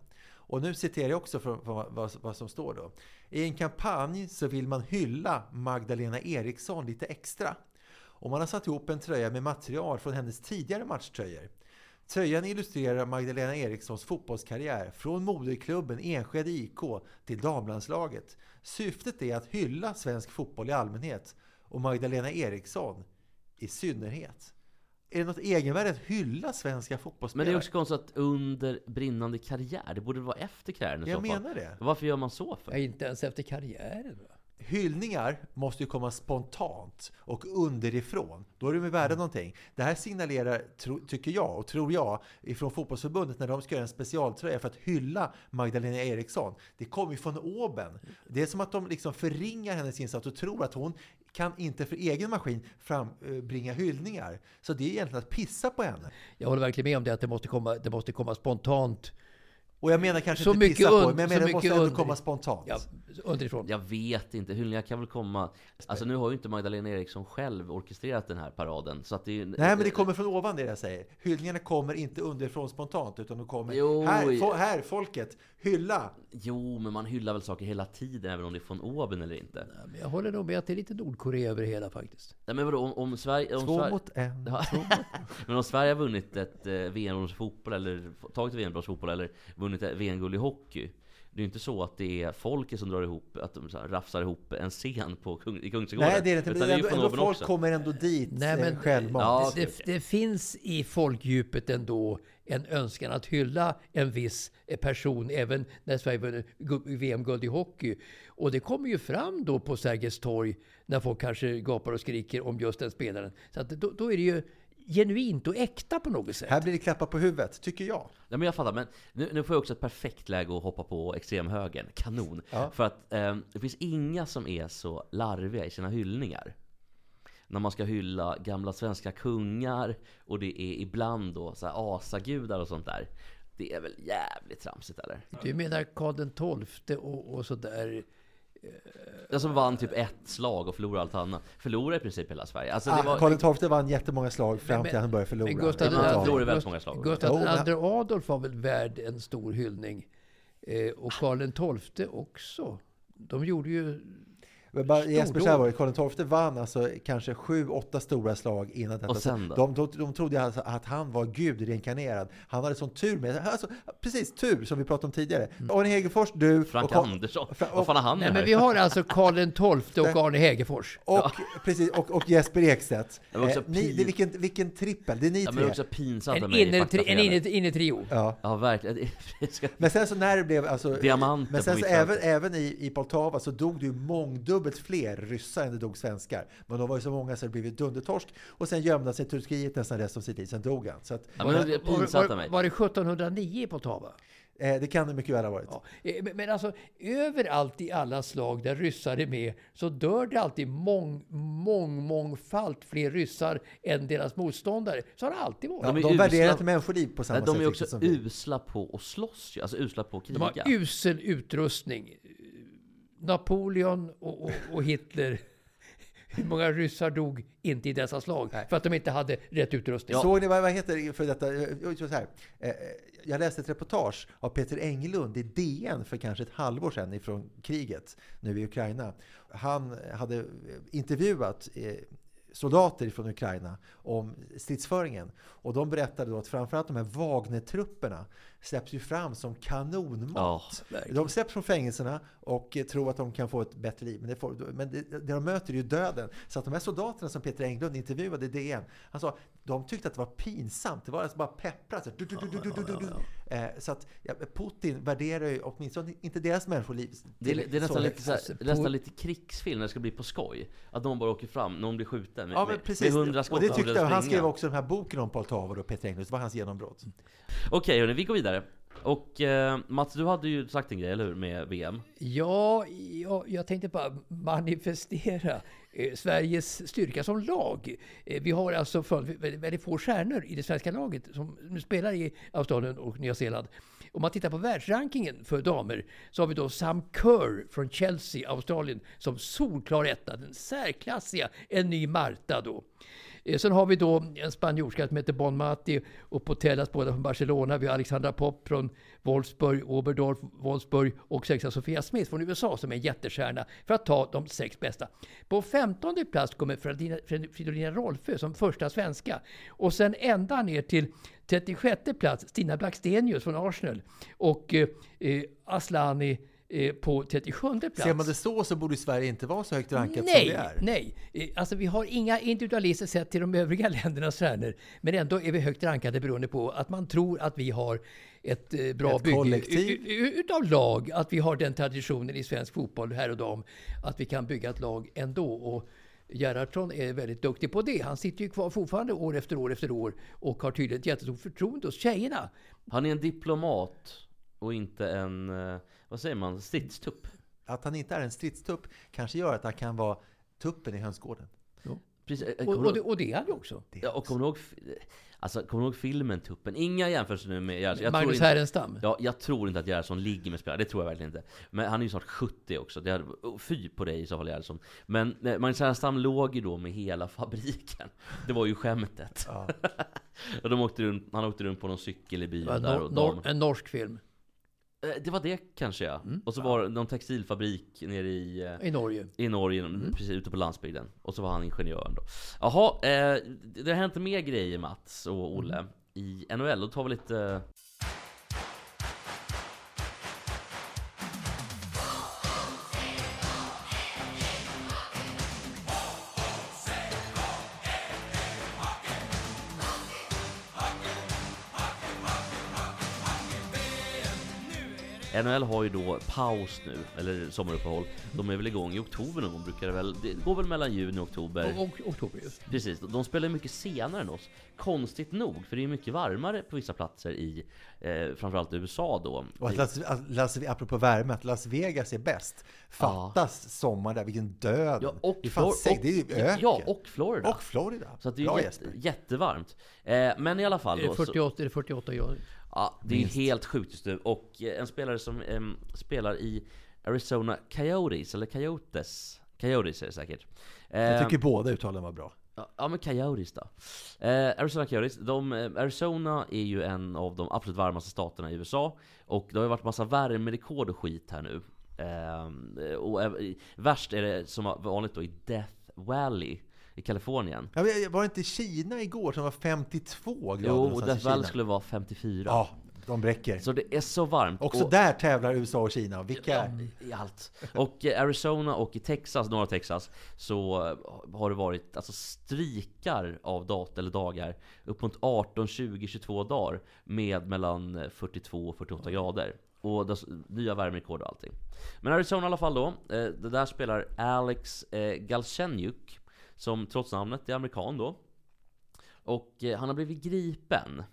Och nu citerar jag också från, från vad, vad, vad som står då. I en kampanj så vill man hylla Magdalena Eriksson lite extra. Och man har satt ihop en tröja med material från hennes tidigare matchtröjor. Tröjan illustrerar Magdalena Erikssons fotbollskarriär från moderklubben Enskede IK till damlandslaget. Syftet är att hylla svensk fotboll i allmänhet och Magdalena Eriksson i synnerhet. Är det något egenvärde att hylla svenska Men fotbollsspelare? det är också konstigt att under brinnande karriär, det borde vara efter karriären i Jag så fall. menar det. Varför gör man så för? ja, inte ens efter karriären. Va? Hyllningar måste ju komma spontant och underifrån. Då är de ju värda Mm. någonting. Det här signalerar, tro, tycker jag, och tror jag, ifrån fotbollsförbundet när de ska göra en specialtröja för att hylla Magdalena Eriksson. Det kommer ju från Åben. Det är som att de liksom förringar hennes insats och tror att hon kan inte för egen maskin frambringa eh, hyllningar. Så det är egentligen att pissa på henne. Jag håller verkligen med om det att det måste komma, det måste komma spontant. Och jag menar kanske Så inte mycket pissa på, und- men jag så menar det måste ändå under- komma spontant. Ja, underifrån. Jag vet inte, hyllningar kan väl komma... Alltså nu har ju inte Magdalena Eriksson själv orkestrerat den här paraden, så att det är. Nej, men det kommer från ovan det jag säger. Hyllningarna kommer inte underifrån spontant, utan de kommer Jo, här, fo- här, folket, hylla! Jo, men man hyllar väl saker hela tiden, även om det är från oben eller inte. Ja, men Jag håller nog med att det är lite Nordkorea över det hela faktiskt. Nej men vadå, om, om Sverige... Om Två Sverige... mot en. Ja. men om Sverige har vunnit ett eh, VM-brons fotboll, eller tagit ett VM-brons fotboll, eller vunnit ett VM-guld i hockey. Det är ju inte så att det är folket som drar ihop, att de så här rafsar ihop en scen på Kung, i Kungsträdgården. Nej, det är det inte. Men det är ju ändå, folk också. kommer ändå dit Nej, men- eh, självmant. Ja, Det, det finns i folkdjupet ändå en önskan att hylla en viss eh, person, även när Sverige vann gu- VM-guld i hockey. Och det kommer ju fram då på Sergels torg när folk kanske gapar och skriker om just den spelaren. Så att då, då är det ju genuint och äkta på något sätt. Här blir det klappa på huvudet, tycker jag. Nej men jag fattar, men nu, nu får jag också ett perfekt läge att hoppa på extremhögern. Kanon! Ja. För att eh, det finns inga som är så larviga i sina hyllningar. När man ska hylla gamla svenska kungar och det är ibland då så här asagudar och sånt där. Det är väl jävligt tramsigt eller? Du menar Karl XII och, och sådär. Den som vann typ ett slag och förlorade allt annat. Förlorade i princip hela Sverige. Alltså det Ah, var... Karl XII vann jättemånga slag fram till han började förlora. Men Gustav, han II- förlorade väldigt många slag. Gustav II Adolf var väl värd en stor hyllning. Eh, och Karl XII också. De gjorde ju... Men bara, Jesper, det. Karl XII vann alltså kanske sju, åtta stora slag innan detta. Och sen då? de, de, de trodde alltså att han var Gud reinkarnerad. Han hade sån tur med. Alltså, precis, tur som vi pratade om tidigare. Arne Hegerfors, du Frank och, Andersson. Fra- Vad fan har han Nej, men vi har alltså Karl XII och Arne Hegerfors. och, precis, och, och Jesper Ekstedt. Det var också Eh, ni, pin- det, vilken, vilken trippel, det är ni Ja, men tre. det är också pinsamt En innertrio. Ja. Ja, verkligen. Men sen så när det blev alltså, Diamanter Men sen så även, även i, i Poltava så dog det ju mångdubbelt fler ryssar än det dog svenskar. Men de var ju så många så det blev dundertorsk. Och sen gömde han sig i Turkiet nästan resten av sitt liv. Sen dog han. Så att, Ja, men det är Var, av var, mig. var det 1709 i Poltava? eh, det kan det mycket väl ha varit. Ja. eh, Men, men alltså, överallt i alla slag där ryssar är med så dör det alltid mång, mång, mångfalt fler ryssar än deras motståndare. Så har det alltid varit. Ja, De är de värderar usla- inte människoliv på samma Nej, de sätt är riktigt också usla på att slåss. Alltså usla på att De kriga. har usel utrustning. Napoleon och, och, och Hitler. Hur många ryssar dog inte i dessa slag? Nej. För att de inte hade rätt utrustning. Såg ni vad, vad heter för detta? eh, Så här. eh, Jag läste ett reportage av Peter Englund i DN för kanske ett halvår sedan ifrån kriget nu i Ukraina. Han hade intervjuat eh, soldater från Ukraina om stridsföringen. Och de berättade då att framförallt de här Wagner-trupperna släpps ju fram som kanonmat. Ja, de släpps från fängelserna och eh, tror att de kan få ett bättre liv. Men, det, får, men det, det de möter är ju döden. Så att de här soldaterna som Peter Englund intervjuade i DN, han sa de tyckte att det var pinsamt. Det var alltså bara pepprat. Så, du, du, så att ja, Putin värderar ju åtminstone inte deras människoliv. Det till det är nästan, lite, här, nästan lite krigsfilm när det ska bli på skoj. Att någon bara åker fram, någon blir skjuten med, Ja, men precis. med hundra skott och det tyckte. Han springa. skrev också den här boken om Paul Tavor och Peter Englund. Det var hans genombrott. Okej hörni, vi går vidare. Och eh, Mats, du hade ju sagt en grej, eller hur? Med VM. Ja, jag, jag tänkte bara manifestera eh, Sveriges styrka som lag. Eh, vi har alltså för, väldigt, väldigt få stjärnor i det svenska laget som nu spelar i Australien och Nya Zeeland. Om man tittar på världsrankingen för damer så har vi då Sam Kerr från Chelsea, Australien, som solklar etta. Den särklassiga, en ny Marta då. Eh, sen har vi då en spanjorska som heter Bon Mati och Potellas båda från Barcelona. Vi har Alexandra Pop från Wolfsburg, Oberdorf, Wolfsburg och sexa Sofia Smith från USA som är en jättestjärna för att ta de sex bästa. På femtonde plats kommer Fridolina, Rolfö som första svenska. Och sen ända ner till 36 plats Stina Blackstenius från Arsenal och eh, eh, Aslani eh, på 37 plats. Ser man det så så borde Sverige inte vara så högt rankat som Nej, det är. nej. Eh, Alltså vi har inga individualister sett till de övriga ländernas stjärnor. Men ändå är vi högt rankade beroende på att man tror att vi har ett eh, bra Ett bygge kollektiv. utav lag. Att vi har den traditionen i svensk fotboll här och dam. Att vi kan bygga ett lag ändå. Och Gerhardsson är väldigt duktig på det. Han sitter ju kvar fortfarande år efter år efter år och har tydligen ett jättestort förtroende hos tjejerna. Han är en diplomat och inte en, eh, vad säger man, stridstupp. Att han inte är en stridstupp kanske gör att han kan vara tuppen i hönsgården. Precis, eh, Och, och, det, och det är han ju också. Ja, och kommer du ihåg, alltså, kommer du ihåg filmen Tuppen? Inga jämförelser nu med Gerhardsson. Jag tror Magnus inte- Härenstam. Ja, jag tror inte att Gerhardsson ligger med spelare, det tror jag verkligen inte. Men han är ju snart 70 också, det hade, oh, fy på dig i så fall Gerhardsson. Men eh, Magnus Härenstam låg ju då med hela fabriken. Det var ju skämtet. och de åkte runt, han åkte runt på någon cykel i byn var där nor- och nor- dam. en norsk film Det var det kanske ja. Mm. Och så var det någon textilfabrik nere i, eh, i Norge. i Norge, Mm. precis ute på landsbygden. Och så var han ingenjören då. Jaha, eh, det har hänt mer grejer Mats och Olle. Mm. I NHL, då tar vi lite... NHL har ju då paus nu, eller sommaruppehåll. De är väl igång i oktober någon gång, brukar det väl. Det går väl mellan juni och oktober. Och, och, oktober just. Precis, de spelar mycket senare än oss. Konstigt nog, för det är mycket varmare på vissa platser i eh, framförallt USA då. Och att Las, att Las, apropå värme, att Las Vegas är bäst. Fattas sommar där, vilken död! Ja, och, det, Flor- seg, det är ju och, öken. ja, och Florida. Och Florida. så att det är Bra jätte, jättevarmt. Eh, men i alla fall Är det då. Så, 48, är det 48 grader? Ja, det är ju helt sjukt just nu. Och eh, en spelare som em, spelar i Arizona Coyotes, eller Coyotes. Coyotes är det säkert. Jag tycker båda uttalen var bra. Ja, Ja men Coyotes då. Eh, Arizona Coyotes, de, eh, Arizona är ju en av de absolut varmaste staterna i USA. Och det har ju varit massa värmerekord och skit här nu. Eh, och eh, värst är det som vanligt då i Death Valley i Kalifornien. Ja, men Var det inte Kina igår som var 52 grader Jo, och i? Valley skulle vara 54. Ja, de bräcker. Så det är så varmt. Också och, där tävlar USA och Kina. Vilka... I allt. Och eh, Arizona och i Texas, norra Texas, så eh, har det varit alltså strikar av dat eller dagar upp mot 18, 20, 22 dagar med mellan eh, 42 och 48 grader. Och det, nya värmerekord och allting. Men Arizona i alla fall då, eh, det där spelar Alex eh, Galchenyuk, som trots namnet är amerikan då. Och eh, han har blivit gripen.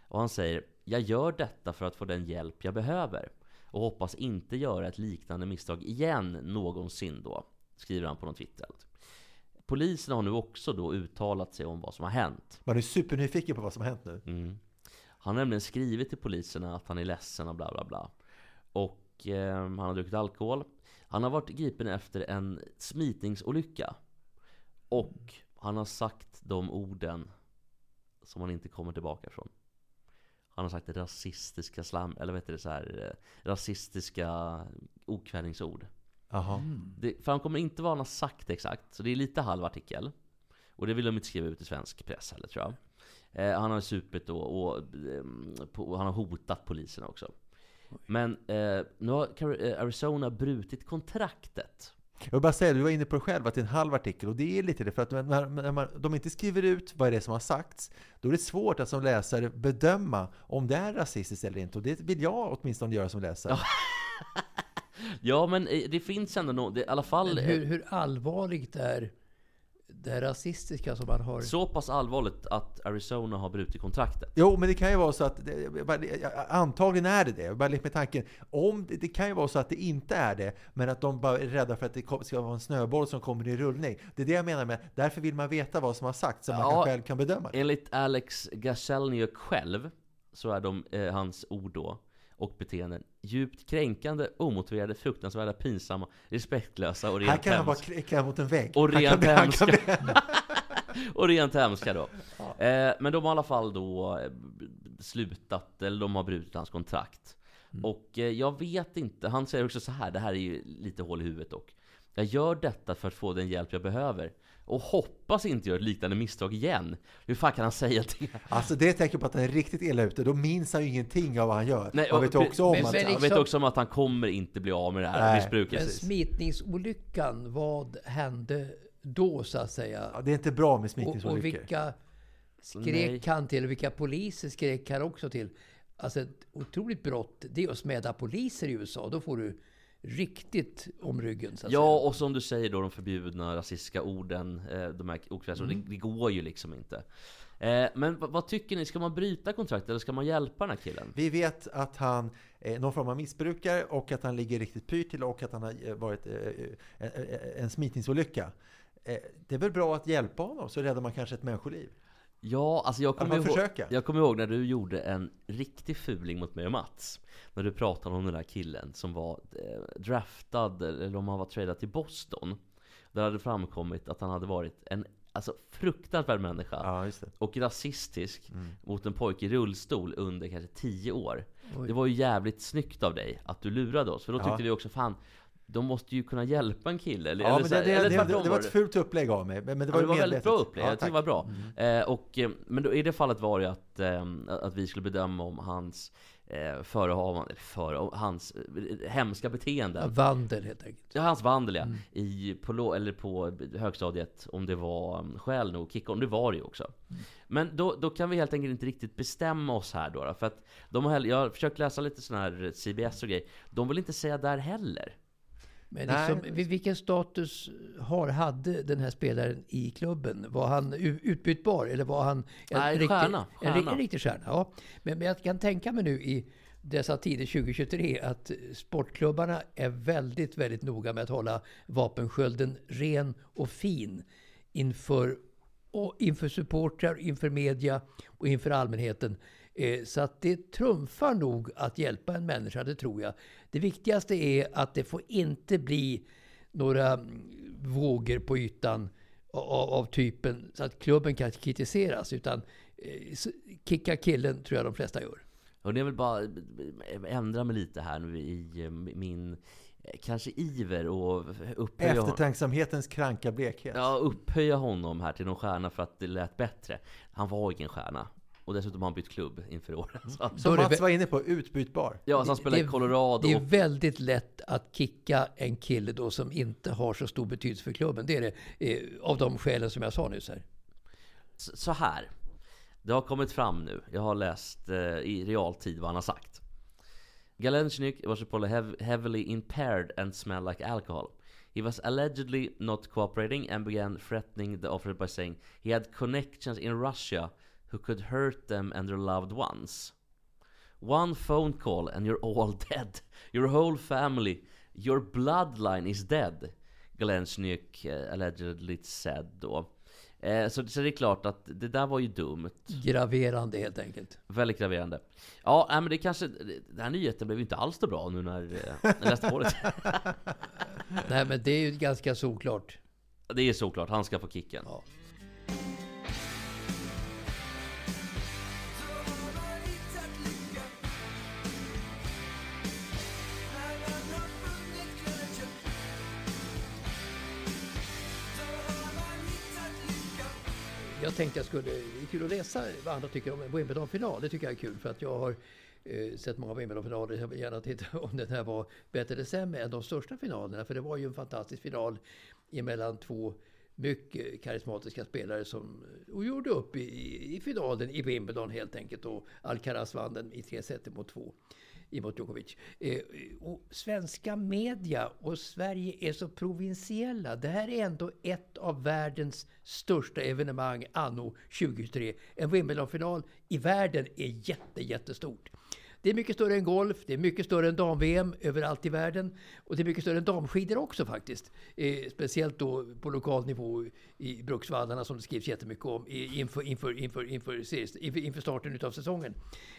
Och han säger Jag gör detta för att få den hjälp jag behöver och hoppas inte göra ett liknande misstag igen någonsin då, skriver han på någon Twitter. Polisen har nu också då uttalat sig om vad som har hänt. Man är supernyfiken på vad som har hänt nu. Mm. Han har nämligen skrivit till poliserna att han är ledsen och bla bla bla. Och eh, han har druckit alkohol. Han har varit gripen efter en smitningsolycka. Och han har sagt de orden som han inte kommer tillbaka ifrån. Han har sagt rasistiska slam, eller vet du det så här, eh, rasistiska okvädningsord. Jaha. Det framkommer inte vad han har sagt exakt, så det är lite halv artikel. Och det vill de inte skriva ut i svensk press heller tror jag. Eh, han har supit då och ehm, på, han har hotat polisen också. Men eh, nu har eh, Arizona brutit kontraktet. Jag vill bara säga, du var inne på det själv, att det är en halv artikel. Och det är lite det, för att när, när man, de inte skriver ut vad det är som har sagts, då är det svårt att som läsare bedöma om det är rasistiskt eller inte. Och det vill jag åtminstone göra som läsare. Ja men eh, det finns ändå något, i alla fall Men eh, hur, hur allvarligt är det rasistiska som man har? så pass allvarligt att Arizona har brutit kontraktet. Jo, men det kan ju vara så att, antagligen är det det. Jag bara lekt med tanken. Om det, det kan ju vara så att det inte är det, men att de bara är rädda för att det ska vara en snöboll som kommer i rullning. Det är det jag menar med, därför vill man veta vad som har sagts, så man Ja. kan själv kan bedöma det. Enligt Alex Gaselniuk själv så är de, eh, hans ord då och beteenden djupt kränkande, omotiverade, fruktansvärda, pinsamma, respektlösa och Här rent kan han bara hemska. klicka mot en vägg. Och rent hemska. och rent hemska då. Eh, men de har i alla fall då eh, slutat, eller de har brutit hans kontrakt. Mm. Och eh, jag vet inte, han säger också så här, det här är ju lite hål i huvudet dock. Jag gör detta för att få den hjälp jag behöver. Och hoppas inte göra ett liknande misstag igen. Hur fan kan han säga det? Alltså det tecken på att han är riktigt illa ute. Då minns han ju ingenting av vad han gör. Nej, Man och vet också om men- att... men Jag vet liksom- också om att han kommer inte bli av med det här Nej, missbruket. Men smitningsolyckan, vad hände då så att säga? Ja, det är inte bra med Och, och smitningsolyckor. vilka skrek Nej. han till? Och vilka poliser skrek han också till? Alltså ett otroligt brott, det är att smäda poliser i USA. Då får du riktigt om ryggen så att Ja, säga. och som du säger då, de förbjudna rasistiska orden, eh, de här okvädinsorden, Mm. det, det går ju liksom inte. Eh, men vad, tycker ni? Ska man bryta kontraktet eller ska man hjälpa den här killen? Vi vet att han är någon form av missbrukare och att han ligger riktigt pyrt till och att han har eh, varit eh, en, smitningsolycka. Eh, Det är väl bra att hjälpa honom så räddar man kanske ett människoliv. Ja, alltså jag kommer, ihåg, jag kommer ihåg när du gjorde en riktig fuling mot mig och Mats. När du pratade om den där killen som var eh, draftad, eller om han var tradad till Boston. Där hade framkommit att han hade varit en alltså, fruktansvärd människa. Ja, och rasistisk Mm. mot en pojke i rullstol under kanske 10 år. Oj. Det var ju jävligt snyggt av dig att du lurade oss, för då Ja. tyckte vi också fan, de måste ju kunna hjälpa en kille. Eller, Ja, eller det, det, eller det, det, det var ett fult upplägg av mig. Men det Ja, var, det var väldigt bra upplägg, Ja, jag tycker det var bra. Eh, och, eh, men då, i det fallet var det att, eh, att vi skulle bedöma om hans eh, förehavande, om hans eh, hemska Ja, beteenden. vandel helt enkelt. Ja, hans vandel ja. I, på, eller på högstadiet, om det var um, skäl nog, kicka om det var det ju också. Men då, då kan vi helt enkelt inte riktigt bestämma oss här då. då för att de har, jag har försökt läsa lite sådana här CBS och grejer. De vill inte säga där heller. Men liksom, vil- vilken status har, hade den här spelaren i klubben? Var han utbytbar eller var han en, Nej, riktig, stjärna, En, stjärna. en riktig stjärna? Ja. Men, men jag kan tänka mig nu i dessa tider 2023 att sportklubbarna är väldigt, väldigt noga med att hålla vapenskölden ren och fin inför, och inför supportrar, inför media och inför allmänheten. Eh, Så att det trumfar nog att hjälpa en människa, det tror jag. Det viktigaste är att det får inte bli några mm, vågor på ytan av, av typen så att klubben kan kritiseras. Utan eh, kicka killen tror jag de flesta gör. Och det är väl bara ändra mig lite här nu i eh, min, eh, kanske iver och upphöja honom. Eftertänksamhetens kranka blekhet. Ja, upphöja honom här till någon stjärna för att det lät bättre. Han var ingen stjärna. Och dessutom har han bytt klubb inför året. Så. Som Mats var inne på, utbytbar. Ja, så han spelar i det- Colorado. Det är väldigt lätt att kicka en kille då som inte har så stor betydelse för klubben. Det är det eh, av de skälen som jag sa nyss här. Så här. Det har kommit fram nu. Jag har läst eh, i realtid vad han har sagt. Galenchnik was reportedly hev- heavily impaired and smelled like alcohol. He was allegedly not cooperating and began threatening the officer by saying he had connections in Russia who could hurt them and their loved ones. One phone call and you're all dead. Your whole family, your bloodline is dead. Galenchnik uh, allegedly said då. Eh, så, så det är klart att det där var ju dumt. Graverande helt enkelt. Väldigt graverande. Ja, nej, men det kanske... Den här nyheten blev ju inte alls så bra nu när eh, jag läste på det. Nej men det är ju ganska såklart. Det är såklart, han ska få kicken. Ja. Jag tänkte jag skulle, det är kul att läsa vad andra tycker om en Wimbledon-final. Det tycker jag är kul för att jag har eh, sett många Wimbledon-finaler. Jag vill gärna titta om den här var bättre eller sämre än de största finalerna. För det var ju en fantastisk final emellan två mycket karismatiska spelare som eh, och gjorde upp i, i, i finalen i Wimbledon helt enkelt. Och Alcaraz vann den i tre set mot två mot Djokovic. Eh, och svenska media och Sverige är så provinsiella. Det här är ändå ett av världens största evenemang anno 2023. En Wimbledon-final i världen är jätte, jättestort. Det är mycket större än golf, det är mycket större än dam-VM överallt i världen. Och det är mycket större än damskidor också faktiskt. Eh, speciellt då på lokal nivå i Bruksvallarna som det skrivs jättemycket om inför, inför, inför, inför, series, inför, inför starten utav säsongen.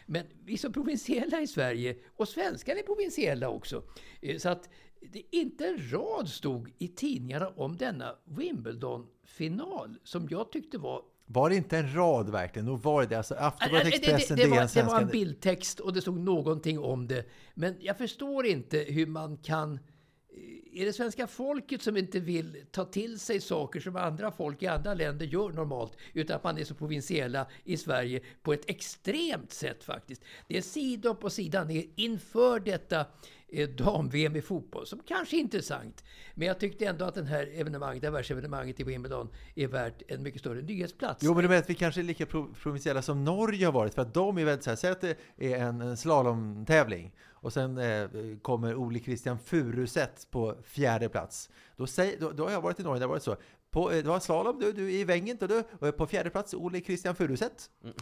Men vi är så provinsiella i Sverige och svenskarna är provinsiella också. Eh, så att det inte en rad stod i tidningarna om denna Wimbledon-final som jag tyckte var var det inte en rad verkligen? Nog var det det. Alltså Aftonbladet, Äh, det, Expressen, det, det, var, det var en bildtext och det stod någonting om det. Men jag förstår inte hur man kan... Är det svenska folket som inte vill ta till sig saker som andra folk i andra länder gör normalt? Utan att man är så provinsiella i Sverige på ett extremt sätt faktiskt. Det är sida upp och sida ner inför detta eh, dam-VM i fotboll som kanske är intressant. Men jag tyckte ändå att den här evenemanget, det här världsevenemanget i Wimbledon är värt en mycket större nyhetsplats. Jo, men du menar att vi kanske är lika pro- provinsiella som Norge har varit, för att de är väldigt så här, säg att det är en slalomtävling och sen eh, kommer Ole Christian Furuset på fjärde plats. Då, säger, då, då har jag varit i Norge, det har varit så. På, eh, det var slalom, du, du är i Wengen. och du, och på fjärde plats Ole Christian Furuset. Mm.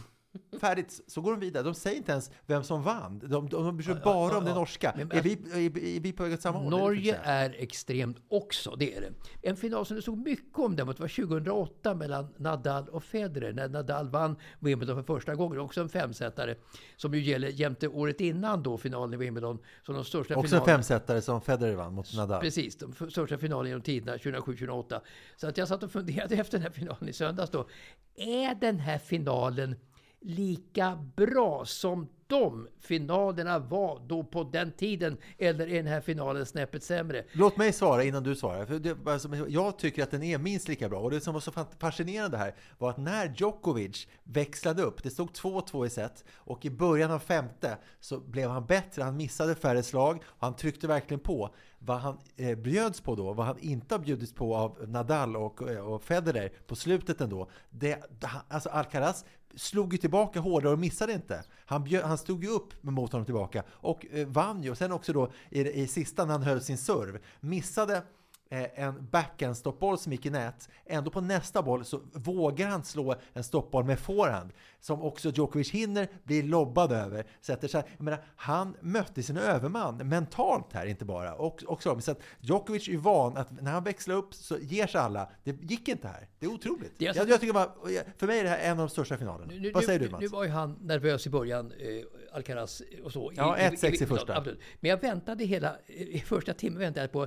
Färdigt, så går de vidare. De säger inte ens vem som vann. De, de, de bryr sig Ja, bara ja, om det norska. Men- är, vi, är, är vi på väg åt samma håll? Norge är extremt också, det är det. En final som det stod mycket om däremot var 2008 mellan Nadal och Federer. När Nadal vann Wimbledon för första gången. Också en femsetare. Som ju gäller jämte året innan då finalen i Wimbledon. Som de största Också en finalerna. femsetare som Federer vann mot Nadal. Precis, de största finalerna genom tiderna 2007-2008. Så att jag satt och funderade efter den här finalen i söndags då. Är den här finalen lika bra som de finalerna var då på den tiden? Eller är den här finalen snäppet sämre? Låt mig svara innan du svarar. För det, alltså, jag tycker att den är minst lika bra. Och det som var så fascinerande här var att när Djokovic växlade upp, det stod 2-2 i set och i början av femte så blev han bättre. Han missade färre slag och han tryckte verkligen på. Vad han eh, bjöds på då, vad han inte har bjudits på av Nadal och, eh, och Federer på slutet ändå. Det, alltså Alcaraz slog ju tillbaka hårdare och missade inte. Han, bjöd, han stod ju upp mot honom tillbaka och eh, vann ju. Och sen också då i, i sista när han höll sin serv, missade en backhand stoppboll som gick i nät. Ändå på nästa boll så vågar han slå en stoppboll med forehand som också Djokovic hinner bli lobbad över. Sätter sig, jag menar, han mötte sin överman mentalt här, inte bara. Och, också, så att Djokovic är van att när han växlar upp så ger sig alla. Det gick inte här. Det är otroligt. Det är alltså- jag, jag tycker bara, för mig är det här en av de största finalerna. Nu, Vad nu, säger du nu, Mats? nu var ju han nervös i början, eh, Alcaraz och så. Ja, 1-6 i första. Absolut. Men jag väntade hela, i första timmen väntade jag på,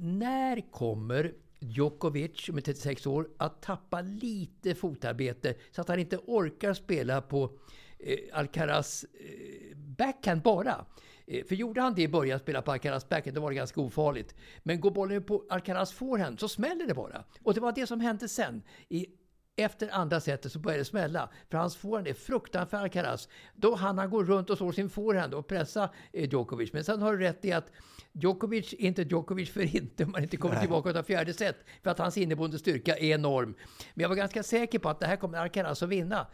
när kommer Djokovic, som är 36 år, att tappa lite fotarbete så att han inte orkar spela på eh, Alcaraz eh, backhand bara. Eh, För gjorde han det i början, spela på Alcaraz backhand, då var det ganska ofarligt. Men går bollen på Alcaraz forehand så smäller det bara. Och det var det som hände sen. I efter andra setet så började det smälla. För hans forehand är fruktansvärt Alcaraz. Då hann han gå runt och slå sin forehand och pressa eh, Djokovic. Men sen har du rätt i att Djokovic är inte Djokovic för inte om man inte kommer tillbaka och tar fjärde set. För att hans inneboende styrka är enorm. Men jag var ganska säker på att det här kommer Alcaraz att vinna.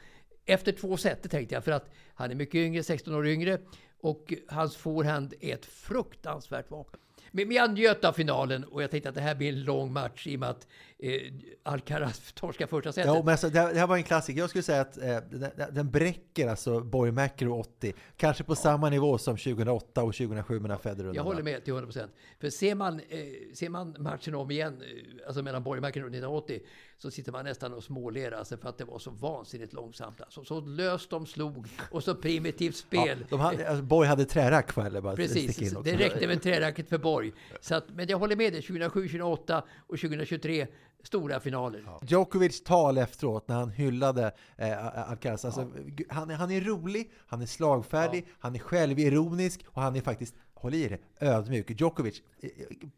Efter två set tänkte jag. För att han är mycket yngre, 16 år yngre. Och hans forehand är ett fruktansvärt vapen. Men men jag njöt av finalen och jag tänkte att det här blir en lång match i och med att eh, Alcaraz torskar första setet. Ja, men alltså, det, här, det här var en klassiker. Jag skulle säga att eh, den, den bräcker alltså Borg McEnroe 80. Kanske på samma nivå som 2008 och 2007 mellan Federer Jag håller med till 100 procent. För ser man, eh, ser man matchen om igen, eh, alltså mellan Borgmarken och 1980, så sitter man nästan och småler alltså för att det var så vansinnigt långsamt. Alltså, så löst de slog och så primitivt Ja, spel. de hade, alltså, Borg hade trärack jag bara Precis, det räckte med träracket för Borg. Så att, men jag håller med dig, 2007, 2008 och 2023, stora finaler. Djokovic tal efteråt när han hyllade eh, Alcaraz. Alltså, han, är- han är rolig, han är slagfärdig, han är självironisk och han är faktiskt håll i det, ödmjuk. Djokovic, eh,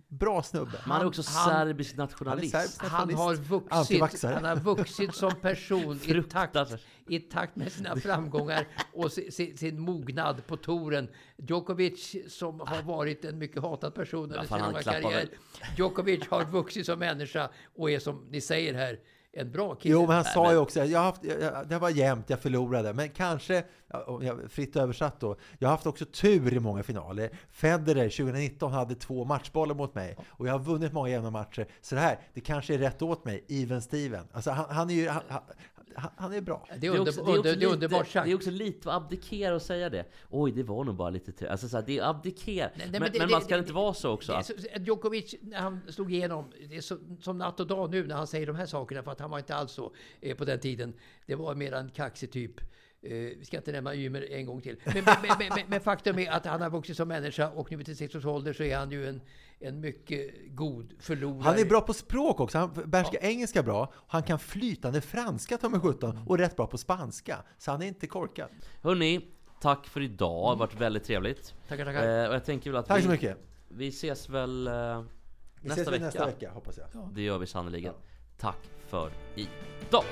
bra snubbe. Man är också han- serbisk nationalist. Han serbisk Han har vuxit, han har vuxit som person i takt, i takt med sina framgångar och sin, sin, mognad på touren. Djokovic som har varit en mycket hatad person under sin han långa karriär. Djokovic har vuxit som människa och är som ni säger här, en bra kille. Jo, men han sa ju också, jag haft, jag, det var jämnt, jag förlorade, men kanske, jag, fritt översatt då, jag har haft också tur i många finaler. Federer 2019 hade två matchbollar mot mig och jag har vunnit många jämna matcher. Så det här, det kanske är rätt åt mig, even Steven. Alltså han, han är ju, han, han, han är bra. Det är, under, också, det, är under, underbart sagt. det är också lite att abdikera och säga det. Oj, det var nog bara lite tur. Alltså, så här, det är abdikera. Nej, nej, men men det- men man ska det- inte vara så också. Så, Djokovic, när han slog igenom, det är så, som natt och dag nu när han säger de här sakerna, för att han var inte alls så eh, på den tiden. Det var mer en kaxig typ. Eh, vi ska inte nämna Ymer en gång till. Men, men, men, men, men faktum är att han har vuxit som människa och nu vid 36 års ålder så är han ju en, en mycket god förlorare. Han är bra på språk också. Han behärskar engelska bra. Han kan flytande franska, ta mig 17, och rätt bra på spanska. Så han är inte korkad. Hörni, tack för idag. Det har varit väldigt trevligt. Tackar, tackar. Eh, och jag tänker väl att Tack vi, så mycket. vi ses väl eh, Vi nästa, ses vecka. nästa vecka, hoppas jag. Det gör vi sannoliken. Tack för idag!